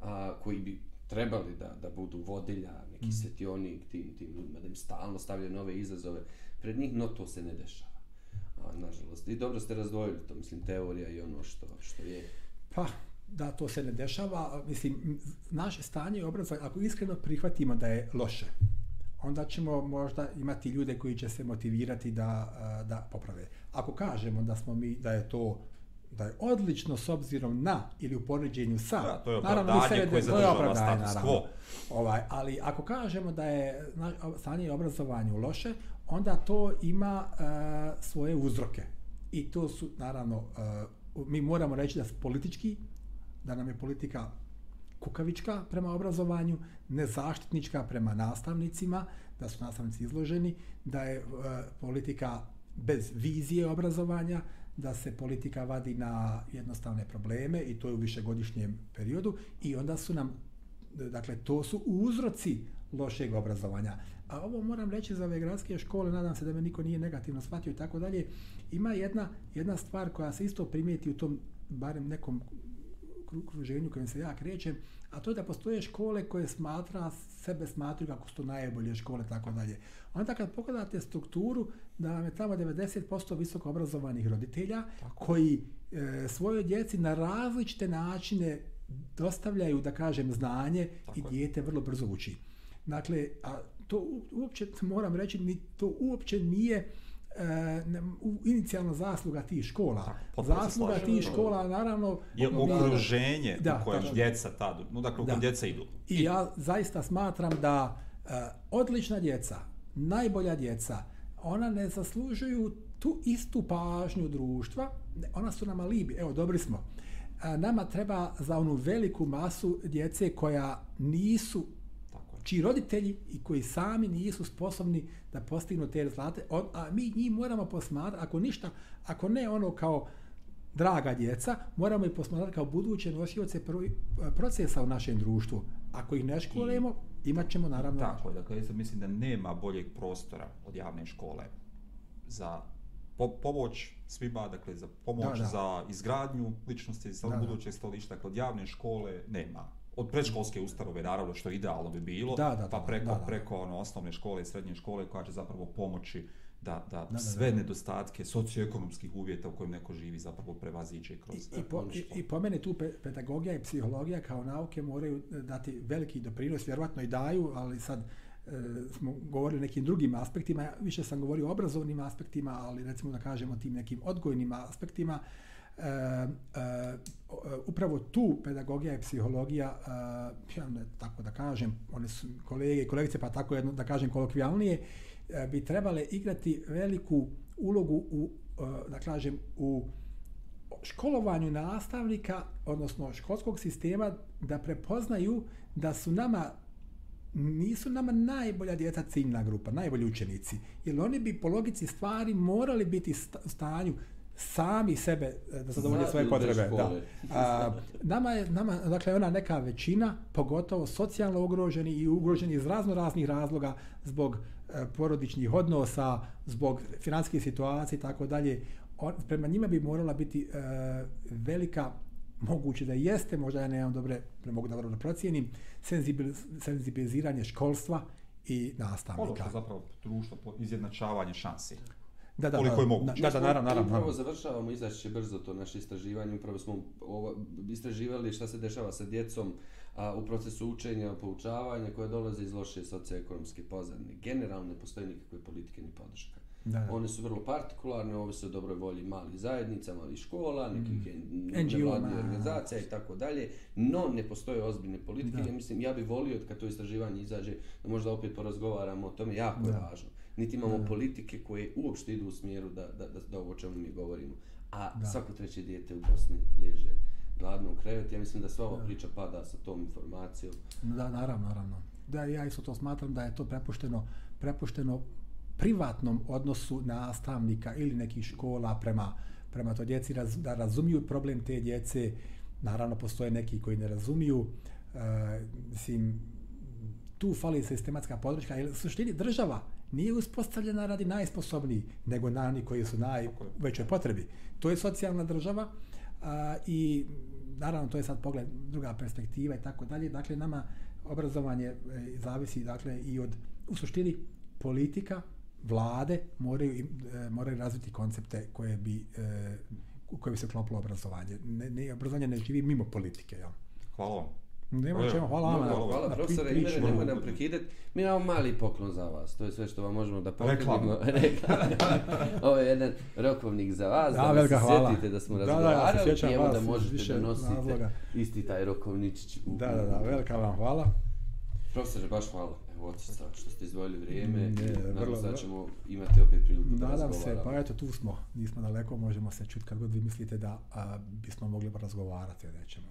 a, koji bi trebali da, da budu vodilja, neki Mm. svetionik tim, tim ljudima, da im stalno stavljaju nove izazove pred njih, no to se ne dešava. A, nažalost. I dobro ste razdvojili to, mislim, teorija i ono što, što je. Pa, da, to se ne dešava. Mislim, naše stanje obrazovanja, ako iskreno prihvatimo da je loše, onda ćemo možda imati ljude koji će se motivirati da, da poprave. Ako kažemo da smo mi, da je to da je odlično s obzirom na ili u poređenju sa, Da, to je naravno, mi sebe- koje to je opravdanje, naravno. Ovaj, ali ako kažemo da je stanje u obrazovanju loše, onda to ima e, svoje uzroke. I to su, naravno, e, mi moramo reći da su politički, da nam je politika kukavička prema obrazovanju, nezaštitnička prema nastavnicima, da su nastavnici izloženi, da je e, politika bez vizije obrazovanja, da se politika vadi na jednostavne probleme i to je u višegodišnjem periodu i onda su nam dakle to su uzroci lošeg obrazovanja. A ovo moram reći za ove gradske škole, nadam se da me niko nije negativno shvatio i tako dalje. Ima jedna jedna stvar koja se isto primijeti u tom barem nekom okruženju u kojem se ja krećem, a to je da postoje škole koje smatra, sebe smatruju kako su to najbolje škole, tako dalje. Onda kad pogledate strukturu, da vam je tamo 90% visoko obrazovanih roditelja tako. koji e, svojoj djeci na različite načine dostavljaju, da kažem, znanje tako i dijete vrlo brzo uči. Dakle, a to uopće, moram reći, to uopće nije e, inicijalna zasluga tih škola. Tako, zasluga tih škola, naravno... Je okruženje da, u kojem djeca tad, no dakle u kojem djeca idu. I ja zaista smatram da e, odlična djeca, najbolja djeca, ona ne zaslužuju tu istu pažnju društva, ona su nama libi, evo, dobri smo. E, nama treba za onu veliku masu djece koja nisu čiji roditelji i koji sami nisu sposobni da postignu te rezultate, a mi njih moramo posmatrati, ako ništa, ako ne ono kao draga djeca, moramo ih posmatrati kao buduće nosioce procesa u našem društvu. Ako ih ne školujemo, imat ćemo naravno... Tako je, dakle, ja mislim da nema boljeg prostora od javne škole za po, pomoć svima, dakle, za pomoć da, da. za izgradnju ličnosti, za buduće stolišta, dakle, od javne škole nema od predškolske ustanove naravno što idealno bi bilo da, da, pa preko da, da. preko ono osnovne škole i srednje škole koja će zapravo pomoći da, da, da sve da, da. nedostatke socioekonomskih uvjeta u kojim neko živi zapravo prevaziđe kroz I, i, po, i, i po mene tu pedagogija i psihologija kao nauke moraju dati veliki doprinos, vjerovatno i daju, ali sad e, smo govorili o nekim drugim aspektima, više sam govorio o obrazovnim aspektima, ali recimo da kažemo tim nekim odgojnim aspektima, e, e, upravo tu pedagogija i psihologija, e, ja ne, tako da kažem, one su kolege i kolegice, pa tako jedno da kažem kolokvijalnije, e, bi trebale igrati veliku ulogu u, e, da kažem, u školovanju nastavnika, odnosno školskog sistema, da prepoznaju da su nama nisu nama najbolja djeca ciljna grupa, najbolji učenici. Jer oni bi po logici stvari morali biti u stanju sami sebe e, da zadovolje svoje potrebe. Da. A, nama je, nama, dakle, ona neka većina, pogotovo socijalno ugroženi i ugroženi iz razno raznih razloga zbog e, porodičnih odnosa, zbog financijske situacije i tako dalje, prema njima bi morala biti e, velika moguće da jeste, možda ja nemam dobre, ne mogu da vrlo procijenim, senzibiliziranje školstva i nastavnika. Ono što zapravo društvo, izjednačavanje šansi da, da, koliko je moguće. Da, da, naravno, naravno. Upravo završavamo izaći brzo to naše istraživanje, upravo smo ovo, istraživali šta se dešava sa djecom a, u procesu učenja, poučavanja koje dolaze iz loše socioekonomske pozadine. Generalno ne postoji nikakve politike ni podrška. Da, da. One su vrlo partikularne, ove su dobroj volji mali zajednica, mali škola, nekih mm. nevladnih organizacija i tako dalje, no ne postoje ozbiljne politike. Da. Ja mislim, ja bih volio kad to istraživanje izađe, da možda opet porazgovaramo o tome, jako da. je važno niti imamo da. politike koje uopšte idu u smjeru da, da, da, da ovo čemu mi govorimo. A da. svako treće dijete u Bosni leže gladno u krevet. Ja mislim da sva ova da. priča pada sa tom informacijom. Da, naravno, naravno. Da, ja isto to smatram da je to prepušteno, prepušteno privatnom odnosu nastavnika ili nekih škola prema, prema to djeci, raz, da razumiju problem te djece. Naravno, postoje neki koji ne razumiju. E, mislim, tu fali sistematska podrška, jer suštini država nije uspostavljena radi najsposobniji, nego na oni koji su naj većoj potrebi. To je socijalna država a, i naravno to je sad pogled druga perspektiva i tako dalje. Dakle, nama obrazovanje e, zavisi dakle i od u suštini politika, vlade moraju, e, moraju razviti koncepte koje bi e, u koje bi se klopilo obrazovanje. Ne, ne, obrazovanje ne živi mimo politike. Ja. Hvala vam. Nema čemu, hvala vam. Hvala, hvala, profesore, ime nemoj nam prekidati. Mi imamo mali poklon za vas, to je sve što vam možemo da poklonimo. Ovo je jedan rokovnik za vas, da, da se hvala. sjetite da smo razgovarali da, da, i evo da možete da nosite razloga. isti taj rokovničić. U, da, da, da, velika vam hvala. Profesore, baš hvala. Evo, otišta, što ste izdvojili vrijeme. Ne, Nadam se da ćemo imati opet priliku da Nadam se, pa eto, tu smo. Nismo daleko, možemo se čuti kad god vi mislite da a, bismo mogli razgovarati o nečemu.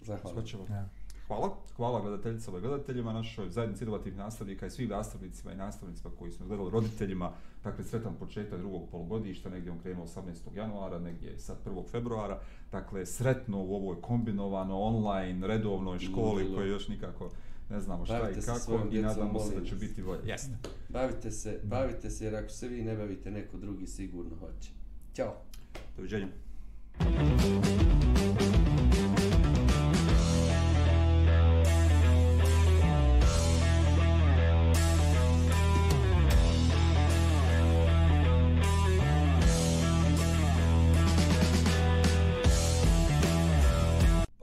Zahvaljujem. Ja. Hvala. Hvala gledateljicama i gledateljima, našoj zajednici inovativnih nastavnika i svih nastavnicima i nastavnicima koji su gledali roditeljima. Dakle, sretan početak drugog polugodišta, negdje on krenuo 18. januara, negdje sad 1. februara. Dakle, sretno u ovoj kombinovano online, redovnoj školi koje još nikako ne znamo šta bavite i kako i nadamo se da će biti bolje. Jeste. Bavite se, bavite se jer ako se vi ne bavite, neko drugi sigurno hoće. Ćao. Doviđenja. Thank you.